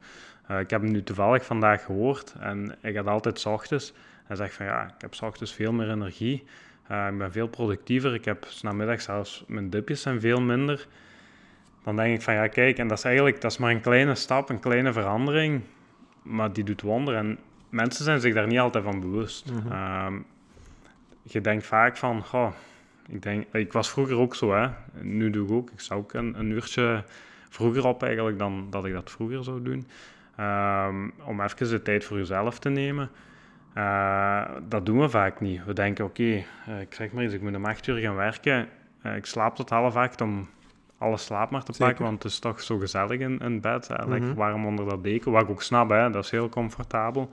Eh, ik heb hem nu toevallig vandaag gehoord en hij gaat altijd 's ochtends. Hij zegt van, ja, ik heb 's ochtends veel meer energie. Eh, ik ben veel productiever. Ik heb 's zelfs mijn dipjes zijn veel minder. Dan denk ik van ja, kijk, en dat is eigenlijk dat is maar een kleine stap, een kleine verandering, maar die doet wonderen. En mensen zijn zich daar niet altijd van bewust. Mhm. Ehm, je denkt vaak van, goh, ik, denk, ik was vroeger ook zo, hè. nu doe ik ook. Ik sta ook een, een uurtje vroeger op eigenlijk dan dat ik dat vroeger zou doen. Ehm, om even de tijd voor jezelf te nemen. Eh, dat doen we vaak niet. We denken, oké, eh, ik zeg maar eens, ik moet om acht uur gaan werken. Eh, ik slaap tot half acht om alle slaap maar te Zeker. pakken, want het is toch zo gezellig in, in bed. Hè? Lekker Mhm. warm onder dat deken, wat ik ook snap, hè? dat is heel comfortabel.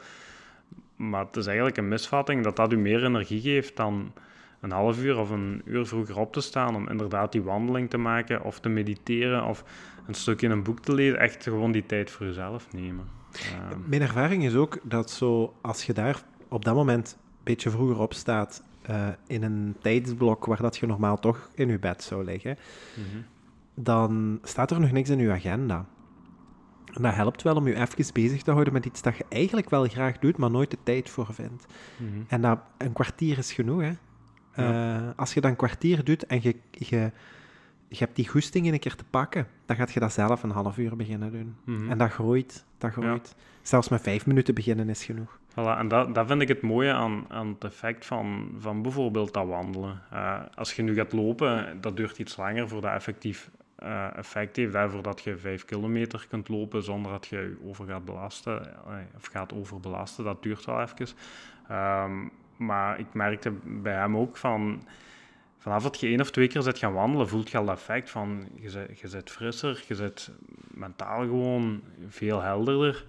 Maar het is eigenlijk een misvatting dat dat u meer energie geeft dan een half uur of een uur vroeger op te staan om inderdaad die wandeling te maken of te mediteren of een stukje een boek te lezen. Echt gewoon die tijd voor jezelf nemen. Ehm, Mijn ervaring is ook dat zo, als je daar op dat moment een beetje vroeger op staat, eh, in een tijdsblok waar dat je normaal toch in je bed zou liggen, mhm. Dan staat er nog niks in je agenda. En dat helpt wel om je even bezig te houden met iets dat je eigenlijk wel graag doet, maar nooit de tijd voor vindt. Mhm. En dat, een kwartier is genoeg, hè. Eh, als je dan een kwartier doet en je, je, je hebt die goesting in een keer te pakken, dan gaat je dat zelf een half uur beginnen doen. Mhm. En dat groeit, dat groeit. Zelfs met vijf minuten beginnen is genoeg. Voilà, en dat, dat vind ik het mooie aan, aan het effect van, van bijvoorbeeld dat wandelen. Eh, als je nu gaat lopen, dat duurt iets langer voordat dat effectief eh, effect heeft. Voordat je vijf kilometer kunt lopen zonder dat je je over gaat belasten, eh, of gaat overbelasten. Dat duurt wel even. Ehm, maar ik merkte bij hem ook van... Vanaf dat je één of twee keer zit gaan wandelen, voelt je al dat effect van... Je zit, je zit frisser, je zit mentaal gewoon veel helderder.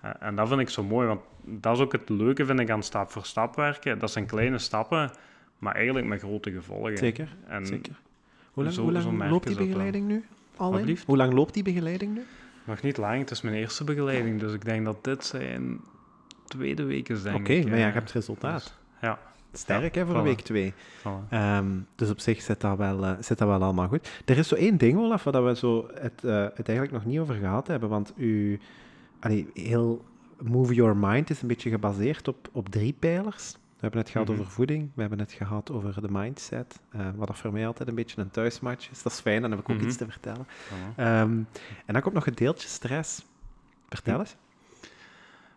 Eh, En dat vind ik zo mooi, want dat is ook het leuke, vind ik, aan stap voor stap werken. Dat zijn kleine stappen, maar eigenlijk met grote gevolgen. Zeker, En zeker. Hoe lang, zo- hoe lang loopt die begeleiding nu? Al in? Hoe lang loopt die begeleiding nu? nog niet lang, het is mijn eerste begeleiding, dus ik denk dat dit zijn tweede is, denk Oké, maar ja, je hebt resultaat. Dus, ja, Sterk, Ja, hè, voor voilà. week twee. voilà. Ehm, dus op zich zit dat, wel, eh, zit dat wel allemaal goed. Er is zo één ding, Olaf, waar we zo het, eh, het eigenlijk nog niet over gehad hebben. Want u, allee, heel Move Your Mind is een beetje gebaseerd op, op drie pijlers. We hebben het gehad Mhm. over voeding, we hebben het gehad over de mindset, eh, wat dat voor mij altijd een beetje een thuismatch is. Dat is fijn, dan heb ik ook Mhm. iets te vertellen. voilà. Ehm, en dan komt nog het deeltje stress. Vertel eens.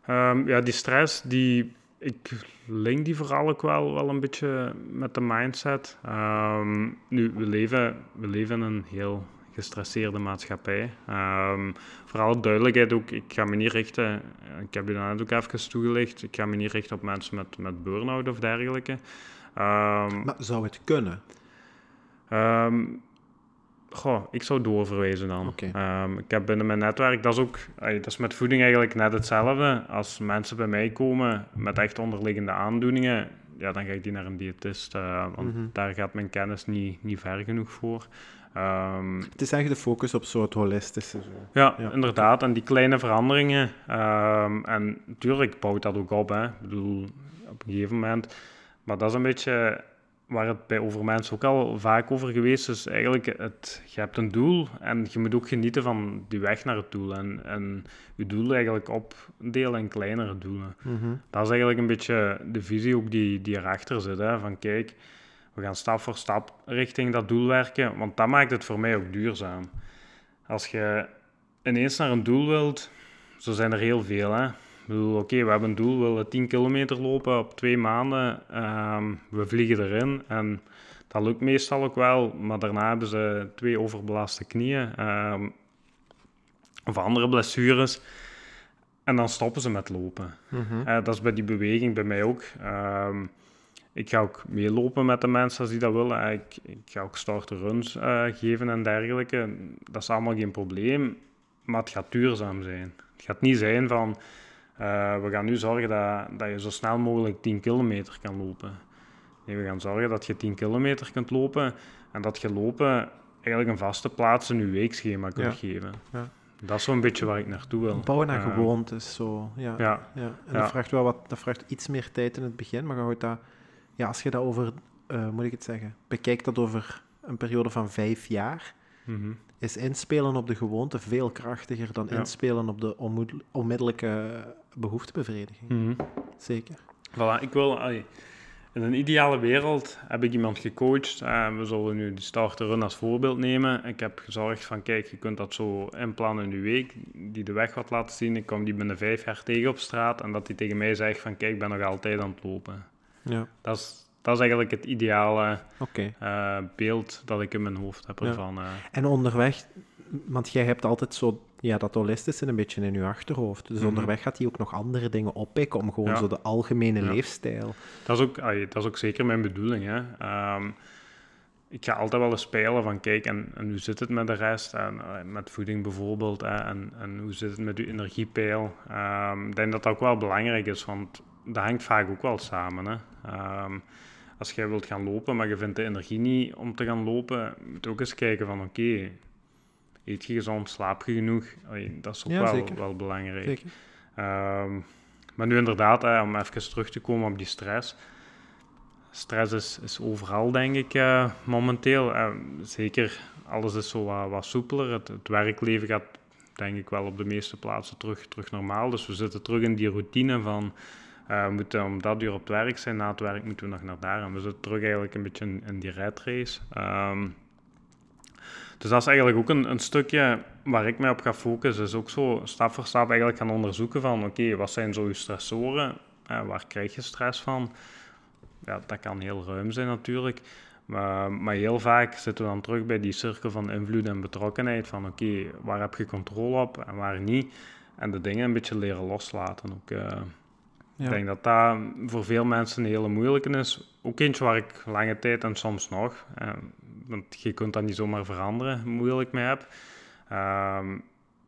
Ehm, ja, die stress, die, ik link die vooral ook wel, wel een beetje met de mindset. Ehm, nu, we leven, we leven in een heel gestresseerde maatschappij. Ehm, vooral duidelijkheid ook, ik ga me niet richten, ik heb je net ook even toegelicht, ik ga me niet richten op mensen met, met burn-out of dergelijke. Ehm, Maar zou het kunnen? Ehm, goh, ik zou doorverwijzen dan. Ik heb binnen mijn netwerk, dat is ook, dat is met voeding eigenlijk net hetzelfde. Als mensen bij mij komen met echt onderliggende aandoeningen, ja, dan ga ik die naar een diëtist, eh, want Mhm. daar gaat mijn kennis niet, niet ver genoeg voor. Ehm, Het is eigenlijk de focus op soort holistische. Zo. ja, Ja. inderdaad. En die kleine veranderingen. ehm, en natuurlijk bouwt dat ook op. Hè. Ik bedoel, op een gegeven moment. Maar dat is een beetje waar het bij over mensen ook al vaak over geweest is. Eigenlijk, het, je hebt een doel en je moet ook genieten van die weg naar het doel. En, en je doel eigenlijk opdelen in kleinere doelen. Mhm. Dat is eigenlijk een beetje de visie ook die, die erachter zit. Hè? Van kijk, we gaan stap voor stap richting dat doel werken, want dat maakt het voor mij ook duurzaam. Als je ineens naar een doel wilt, zo zijn er heel veel. Hè? Ik bedoel, oké, we hebben een doel, we willen 10 kilometer lopen op twee maanden. Ehm, we vliegen erin en dat lukt meestal ook wel, maar daarna hebben ze twee overbelaste knieën ehm, of andere blessures. En dan stoppen ze met lopen. Mhm. Eh, dat is bij die beweging bij mij ook. Ehm, ik ga ook meelopen met de mensen als die dat willen. Eh, Ik, ik ga ook start runs eh, geven en dergelijke. Dat is allemaal geen probleem, maar het gaat duurzaam zijn. Het gaat niet zijn van, eh, we gaan nu zorgen dat, dat je zo snel mogelijk 10 kilometer kan lopen. Nee, we gaan zorgen dat je 10 kilometer kunt lopen en dat je lopen eigenlijk een vaste plaats in je weekschema kunt Ja. geven. Ja. Dat is zo'n beetje waar ik naartoe wil. Bouwen naar Eh, gewoontes, zo. Ja. Ja, Ja, en Ja. dat vraagt wel wat, dat vraagt iets meer tijd in het begin, maar je houdt dat, ja, als je dat over, eh moet ik het zeggen, bekijkt dat over een periode van vijf jaar, mhm. is inspelen op de gewoonte veel krachtiger dan Ja. inspelen op de onmiddellijke behoeftebevrediging. Mhm. Zeker. Voilà, ik wil... allee, in een ideale wereld heb ik iemand gecoacht. eh, we zullen nu die starter run als voorbeeld nemen. Ik heb gezorgd van, kijk, je kunt dat zo inplannen in je week. Die de weg wat laten zien. Ik kom die binnen vijf jaar tegen op straat. En dat hij tegen mij zegt van, kijk, ik ben nog altijd aan het lopen. Ja, Dat is, dat is eigenlijk het ideale eh, beeld dat ik in mijn hoofd heb ervan. eh. En onderweg, want jij hebt altijd zo ja, dat holistische een beetje in je achterhoofd. Dus Mhm. onderweg gaat hij ook nog andere dingen oppikken om gewoon Ja. zo de algemene Ja. leefstijl. Dat is ook, dat is ook zeker mijn bedoeling. Hè. Ehm, ik ga altijd wel eens spelen van kijk, en, en hoe zit het met de rest? En, eh, met voeding bijvoorbeeld. Hè, en, en hoe zit het met uw energiepeil? Ehm, ik denk dat dat ook wel belangrijk is, want dat hangt vaak ook wel samen. Hè. Ehm, als jij wilt gaan lopen, maar je vindt de energie niet om te gaan lopen, moet je ook eens kijken van oké, eet je gezond, slaap je genoeg? Allee, dat is ook Ja, wel, zeker. wel belangrijk. Zeker. Ehm, maar nu inderdaad, hè, om even terug te komen op die stress. Stress is, is overal, denk ik, eh, momenteel. Eh, zeker, alles is zo wat, wat soepeler. Het, het werkleven gaat, denk ik wel op de meeste plaatsen terug, terug normaal. Dus we zitten terug in die routine van uh, we moeten om dat uur op het werk zijn, na het werk moeten we nog naar daar. En we zitten terug eigenlijk een beetje in, die red race. Ehm, dus dat is eigenlijk ook een, een, stukje waar ik mij op ga focussen. Is ook zo stap voor stap eigenlijk gaan onderzoeken van oké, wat zijn zo je stressoren? Uh, waar krijg je stress van? Ja, dat kan heel ruim zijn natuurlijk. Maar, maar, heel vaak zitten we dan terug bij die cirkel van invloed en betrokkenheid. Van oké, waar heb je controle op en waar niet? En de dingen een beetje leren loslaten ook. Uh, ik denk dat dat voor veel mensen een hele moeilijke is. Ook eentje waar ik lange tijd en soms nog, eh, want je kunt dat niet zomaar veranderen, moeilijk mee heb. Uh,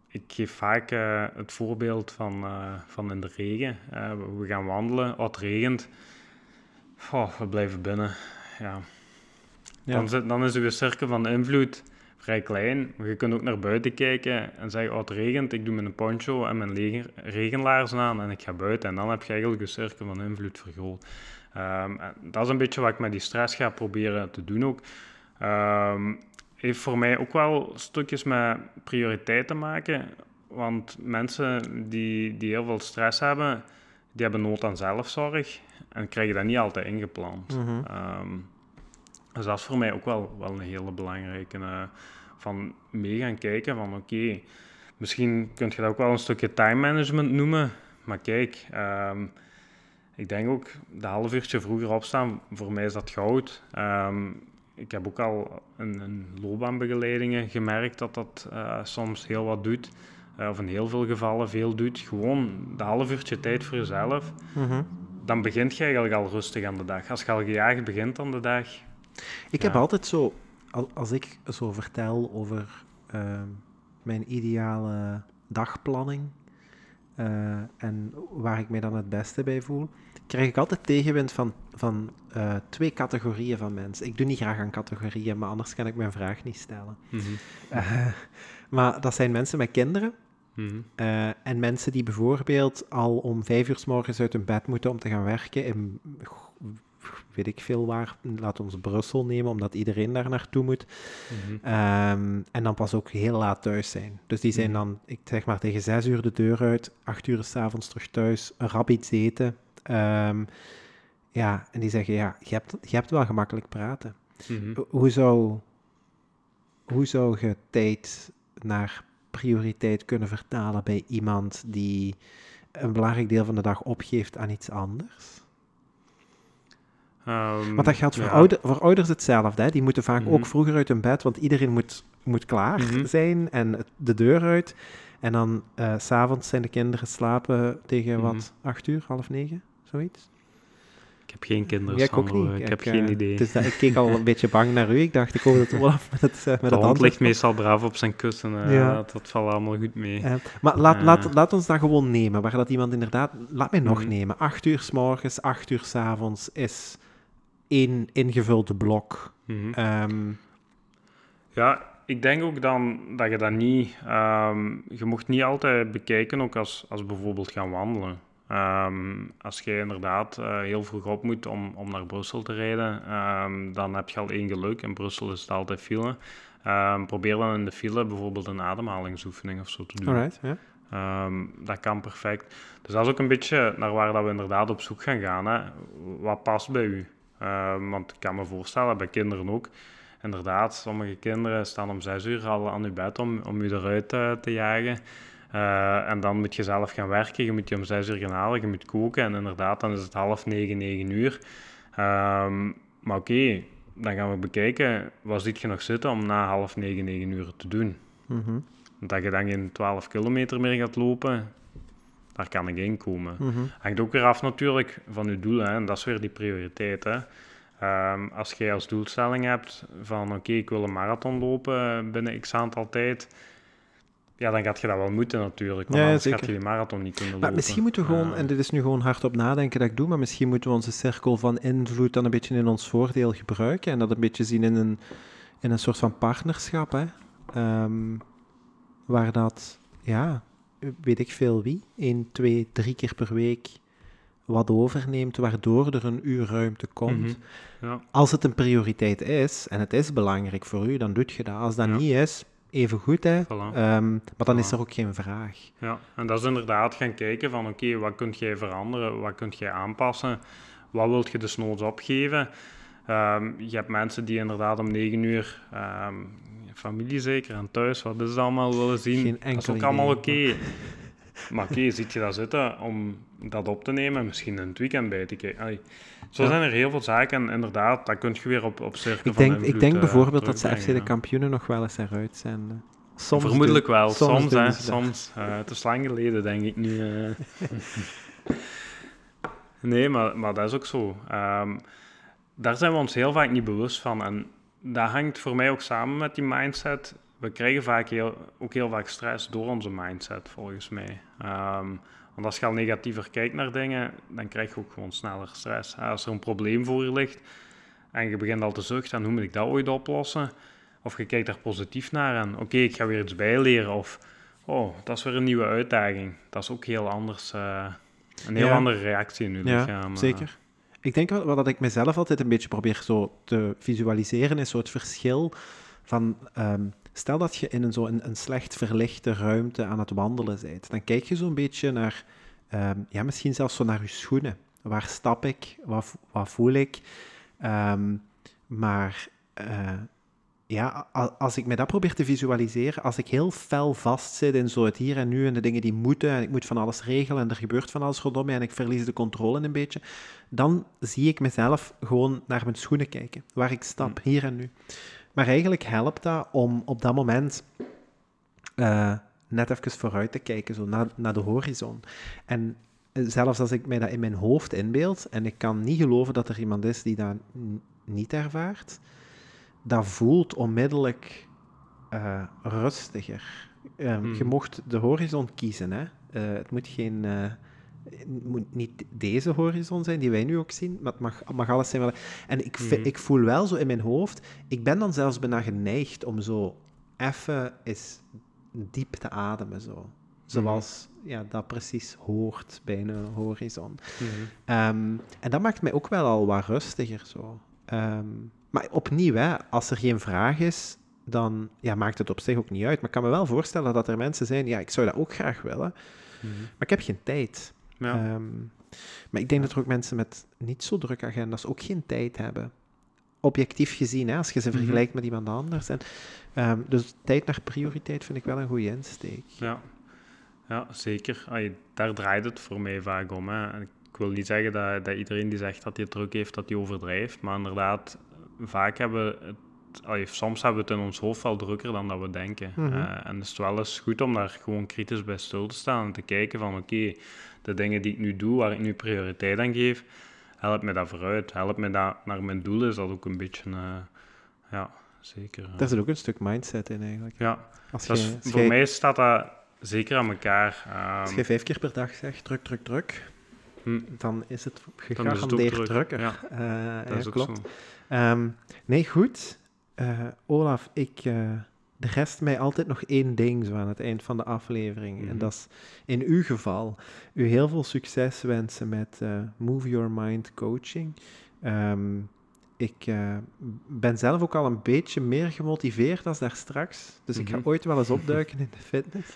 ik geef vaak uh, het voorbeeld van, uh, van in de regen. Uh, we gaan wandelen, het regent. Oh, we blijven binnen. Ja. ja. Dan, dan is uw cirkel van invloed vrij klein. Maar je kunt ook naar buiten kijken en zeggen, oh het regent, ik doe mijn poncho en mijn regenlaarzen aan en ik ga buiten. En dan heb je eigenlijk een cirkel van invloed vergroot. Um, dat is een beetje wat ik met die stress ga proberen te doen ook. Um, heeft voor mij ook wel stukjes met prioriteit te maken. Want mensen die, die heel veel stress hebben, die hebben nood aan zelfzorg en krijgen dat niet altijd ingepland. Mm -hmm. Dus dat is voor mij ook wel, wel een hele belangrijke. Uh, van mee gaan kijken van oké, misschien kun je dat ook wel een stukje time management noemen. Maar kijk, um, ik denk ook de half uurtje vroeger opstaan, voor mij is dat goud. Um, ik heb ook al in, in loopbaanbegeleidingen gemerkt dat dat uh, soms heel wat doet. Uh, of in heel veel gevallen veel doet. Gewoon de half uurtje tijd voor jezelf. Mm -hmm. Dan begint je eigenlijk al rustig aan de dag. Als je al gejaagd begint aan de dag, ik heb altijd zo, als ik zo vertel over uh, mijn ideale dagplanning uh, en waar ik mij dan het beste bij voel, krijg ik altijd tegenwind van, van uh, twee categorieën van mensen. Ik doe niet graag aan categorieën, maar anders kan ik mijn vraag niet stellen. Mm -hmm. maar dat zijn mensen met kinderen. Mm -hmm. en mensen die bijvoorbeeld al om vijf uur s morgens uit hun bed moeten om te gaan werken in weet ik veel waar, laat ons Brussel nemen, omdat iedereen daar naartoe moet. Mhm. Ehm, en dan pas ook heel laat thuis zijn. Dus die zijn mhm. dan, ik zeg maar, tegen zes uur de deur uit, acht uur s'avonds terug thuis, rap iets eten. Um, ja, en die zeggen, ja, je hebt, je hebt wel gemakkelijk praten. Mhm. Hoe, zou, hoe zou je tijd naar prioriteit kunnen vertalen bij iemand die een belangrijk deel van de dag opgeeft aan iets anders? Um, want dat geldt voor, ouder, voor ouders hetzelfde. Hè? Die moeten vaak ook mhm. vroeger uit hun bed, want iedereen moet, moet klaar mhm. zijn en de deur uit. En dan uh, s'avonds zijn de kinderen slapen tegen mm wat, mhm. acht uur, half negen, zoiets. Ik heb geen kinderen, ja, ik ook niet. Ik, heb geen idee. Dus dat, ik keek al een beetje bang naar u. Ik dacht, ik hoop dat Olaf met het uh, met De het ligt meestal braaf op zijn kussen. Uh, ja. dat, dat, valt allemaal goed mee. maar laat, laat, laat ons dat gewoon nemen. Waar dat iemand inderdaad... Laat mij nog nemen. Acht uur s morgens, acht uur s avonds is één ingevulde blok. Mhm. Ehm, ja, ik denk ook dan dat je dat niet... Um, je mocht niet altijd bekijken, ook als, als bijvoorbeeld gaan wandelen. Um, als je inderdaad uh, heel vroeg op moet om, om naar Brussel te rijden, dan heb je al één geluk. In Brussel is het altijd file. probeer dan in de file bijvoorbeeld een ademhalingsoefening of zo te doen. Alright, dat kan perfect. Dus dat is ook een beetje naar waar dat we inderdaad op zoek gaan gaan. Hè. Wat past bij u? Ehm, want ik kan me voorstellen, bij kinderen ook. Inderdaad, sommige kinderen staan om zes uur al aan je bed om, om je eruit uh, te jagen. Uh, en dan moet je zelf gaan werken, je moet je om zes uur gaan halen, je moet koken. En inderdaad, dan is het half negen, negen uur. Um, maar oké, okay, dan gaan we bekijken, wat ziet je nog zitten om na half negen, negen uur te doen? Mm -hmm. Dat je dan geen 12 kilometer meer gaat lopen, daar kan ik in komen. Mm Hangt ook weer af natuurlijk van je doel, hè, en dat is weer die prioriteit. Hè. Um, als jij als doelstelling hebt van oké, ik wil een marathon lopen binnen x aantal tijd, ja, dan gaat je dat wel moeten natuurlijk, want ja, anders gaat je die marathon niet kunnen lopen. Maar misschien moeten we gewoon, en dit is nu gewoon hard op nadenken dat ik doe, maar misschien moeten we onze cirkel van invloed dan een beetje in ons voordeel gebruiken en dat een beetje zien in een, in een soort van partnerschap, hè. Um, waar dat, ja, weet ik veel wie, één, twee, drie keer per week wat overneemt, waardoor er een uur ruimte komt. Mhm. ja. Als het een prioriteit is, en het is belangrijk voor u, dan doet je dat. Als dat niet is, even goed, hè. Voilà. Ehm, maar dan is er ook geen vraag. Ja, en dat is inderdaad gaan kijken van oké, wat kun jij veranderen, wat kun jij aanpassen, wat wilt je desnoods opgeven. Ehm, je hebt mensen die inderdaad om negen uur, ehm, familie zeker, en thuis, wat is het allemaal willen zien. Dat is ook allemaal oké. Maar oké, zit je daar zitten om dat op te nemen, misschien in het weekend bij te kijken. Allee, zo Ja. zijn er heel veel zaken en inderdaad, dat kun je weer op, op cirkel Ik van denk, ik denk eh, bijvoorbeeld dat ze FC de kampioenen nog wel eens eruit zenden. Soms Vermoedelijk doen- wel, soms, doen hè, ze soms. Eh, het is lang geleden, denk ik nu. eh. nee, maar, maar dat is ook zo. Ehm, daar zijn we ons heel vaak niet bewust van. En dat hangt voor mij ook samen met die mindset. We krijgen vaak heel, ook heel vaak stress door onze mindset, volgens mij. Ehm, want als je al negatiever kijkt naar dingen, dan krijg je ook gewoon sneller stress. Als er een probleem voor je ligt en je begint al te zuchten, en hoe moet ik dat ooit oplossen? Of je kijkt daar positief naar en oké, ik ga weer iets bijleren. Of oh, dat is weer een nieuwe uitdaging. Dat is ook heel anders. eh, een heel Ja. andere reactie in je Ja, lichaam. eh. zeker. Ik denk wat dat ik mezelf altijd een beetje probeer zo te visualiseren, is zo het verschil van... ehm, stel dat je in een, zo een, een slecht verlichte ruimte aan het wandelen bent. Dan kijk je zo'n beetje naar... ehm, ja, misschien zelfs zo naar je schoenen. Waar stap ik? Wat, wat voel ik? Ehm, maar... eh, ja, als ik me dat probeer te visualiseren, als ik heel fel vastzit in zo het hier en nu en de dingen die moeten, en ik moet van alles regelen en er gebeurt van alles rondom mij en ik verlies de controle een beetje, dan zie ik mezelf gewoon naar mijn schoenen kijken, waar ik stap, hier en nu. Maar eigenlijk helpt dat om op dat moment eh, net even vooruit te kijken, zo naar, naar de horizon. En eh, zelfs als ik mij dat in mijn hoofd inbeeld, en ik kan niet geloven dat er iemand is die dat niet ervaart, dat voelt onmiddellijk eh, rustiger. Ehm. Je mocht de horizon kiezen. Hè? Eh, het moet geen... eh, het moet niet deze horizon zijn die wij nu ook zien, maar het mag, mag alles zijn. Wat... En ik, Mhm. ik voel wel zo in mijn hoofd, ik ben dan zelfs bijna geneigd om zo even eens diep te ademen. Zo. Zoals ja, dat precies hoort bij een horizon. Ehm, en dat maakt mij ook wel al wat rustiger zo. Ehm, maar opnieuw, hè, als er geen vraag is, dan ja, maakt het op zich ook niet uit. Maar ik kan me wel voorstellen dat er mensen zijn, ja, ik zou dat ook graag willen, Mhm. maar ik heb geen tijd. Ja. Ehm, maar ik denk dat er ook mensen met niet zo drukke agenda's ook geen tijd hebben. Objectief gezien, hè, als je ze Mhm. vergelijkt met iemand anders. En, ehm, dus tijd naar prioriteit vind ik wel een goede insteek. Ja, ja zeker. Allee, daar draait het voor mij vaak om. Hè. En ik wil niet zeggen dat, dat iedereen die zegt dat hij het druk heeft, dat hij overdrijft. Maar inderdaad, vaak hebben we het, allee, soms hebben we het in ons hoofd wel drukker dan dat we denken. Mhm. Eh, en het is wel eens goed om daar gewoon kritisch bij stil te staan en te kijken van oké, de dingen die ik nu doe, waar ik nu prioriteit aan geef, helpt me dat vooruit. Helpt me dat naar mijn doel, is dat ook een beetje, eh, ja, zeker. eh. Daar zit ook een stuk mindset in eigenlijk. ja, Als voor mij staat dat zeker aan elkaar. Ehm, Als je vijf keer per dag zegt druk, druk, druk, Hm. dan is het gegarandeerd druk, drukker. ja. Eh, Dat is ook klopt. Ehm, nee, goed. Eh, Olaf, ik, eh er rest mij altijd nog één ding zo aan het eind van de aflevering. En Mhm. dat is in uw geval u heel veel succes wensen met eh, Move Your Mind coaching. Ehm, ik eh, ben zelf ook al een beetje meer gemotiveerd als daar straks. Dus ik ga Mhm. ooit wel eens opduiken in de fitness.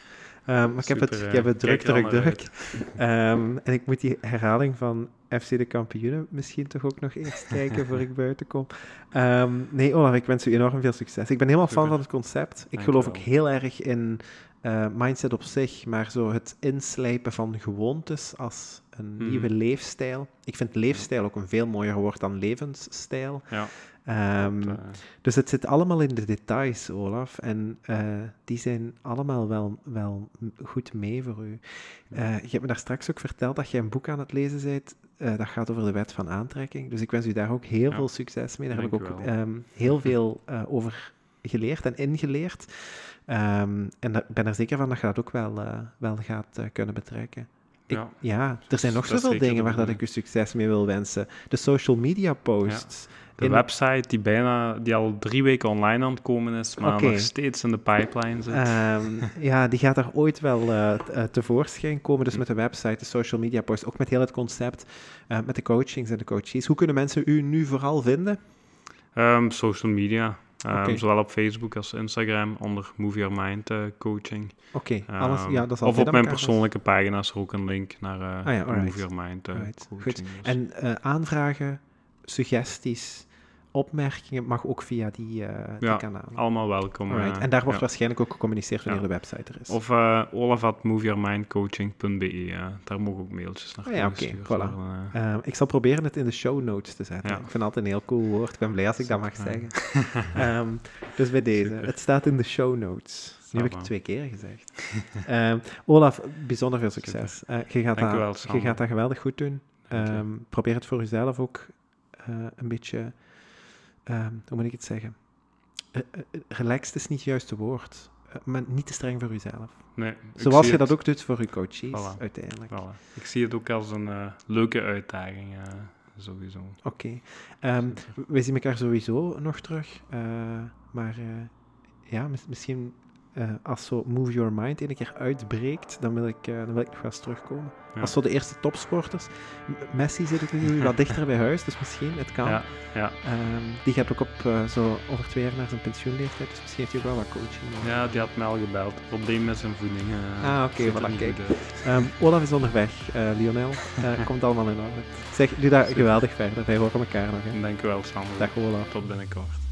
Ehm, maar ik, heb het, ik heb het druk, al druk, naar druk. Ehm, en ik moet die herhaling van FC de kampioenen misschien toch ook nog eerst kijken voor ik buiten kom. Ehm, nee, Olaf, ik wens u enorm veel succes. Ik ben helemaal fan van het concept. Ik geloof ook heel erg in eh, mindset op zich, maar zo het inslijpen van gewoontes als een Mhm. nieuwe leefstijl. Ik vind leefstijl ook een veel mooier woord dan levensstijl. Ja, Ehm, eh, dus het zit allemaal in de details, Olaf. En eh, die zijn allemaal wel, wel goed mee voor u. Eh, je hebt me daar straks ook verteld dat je een boek aan het lezen bent. eh, dat gaat over de wet van aantrekking. Dus ik wens u daar ook heel Ja. veel succes mee. Daar heb ik ook ehm, heel veel over geleerd en ingeleerd. Ehm, en ik ben er zeker van dat je dat ook wel, wel gaat kunnen betrekken. Ik- Ja. ja, er zijn nog zoveel dingen waar dat ik u succes mee wil wensen. De social media posts. De In- website die bijna, die al drie weken online aan het komen is, maar nog steeds in de pipeline zit. Ehm, ja, die gaat er ooit wel eh, eh, tevoorschijn komen. Dus met de website, de social media posts, ook met heel het concept, eh, met de coachings en de coaches. Hoe kunnen mensen u nu vooral vinden? Ehm, social media. Ehm. Zowel op Facebook als Instagram onder Move Your Mind Coaching. Oké, alles, ja, dat is of op mijn vast. persoonlijke pagina is er ook een link naar Ah ja, alright. Move Your Mind Coaching. goed. Dus- En aanvragen, suggesties, opmerkingen mag ook via die, die Ja, kanalen. allemaal welkom. Alright. eh, En daar wordt ja. waarschijnlijk ook gecommuniceerd wanneer de website er is. Of uh, olaf.moveyourmindcoaching.be. eh, daar mogen ook mailtjes naar Ah ja, oké, voilà. eh. Ehm, ik zal proberen het in de show notes te zetten. Ja. Ik vind het altijd een heel cool woord. Ik ben blij als ik dat mag zeggen. Ehm, dus bij deze. Super. Het staat in de show notes. Nu heb ik het twee keer gezegd. Ehm, Olaf, bijzonder veel succes. Je, gaat dat, je gaat dat geweldig goed doen. Probeer het voor jezelf ook eh, een beetje... ehm, hoe moet ik het zeggen? Eh, eh, relaxed is niet het juiste woord. Maar niet te streng voor jezelf. Nee, Zoals je het- dat ook doet voor je coaches, Voilà. uiteindelijk. voilà. Ik zie het ook als een leuke uitdaging, sowieso. Oké. Ehm, we zien elkaar sowieso nog terug. maar ja, mis- misschien eh, als zo Move Your Mind een keer uitbreekt, dan wil ik, eh, dan wil ik nog wel eens terugkomen. Ja. Als zo de eerste topsporters. Messi zit ook nu wat dichter bij huis, dus misschien, het kan. Ja, ja. Ehm, die gaat ook op eh, zo over twee jaar naar zijn pensioenleeftijd, dus misschien heeft hij ook wel wat coaching. ja, die had mij al gebeld. Probleem met zijn voeding. Ah, oké, er voilà, kijk. Ehm, Olaf is onderweg, Lionel. Komt allemaal in orde. Zeg, doe dat Super. geweldig verder. Wij horen elkaar nog. Hè. Dank u wel, Sander. Dag Olaf. Tot binnenkort.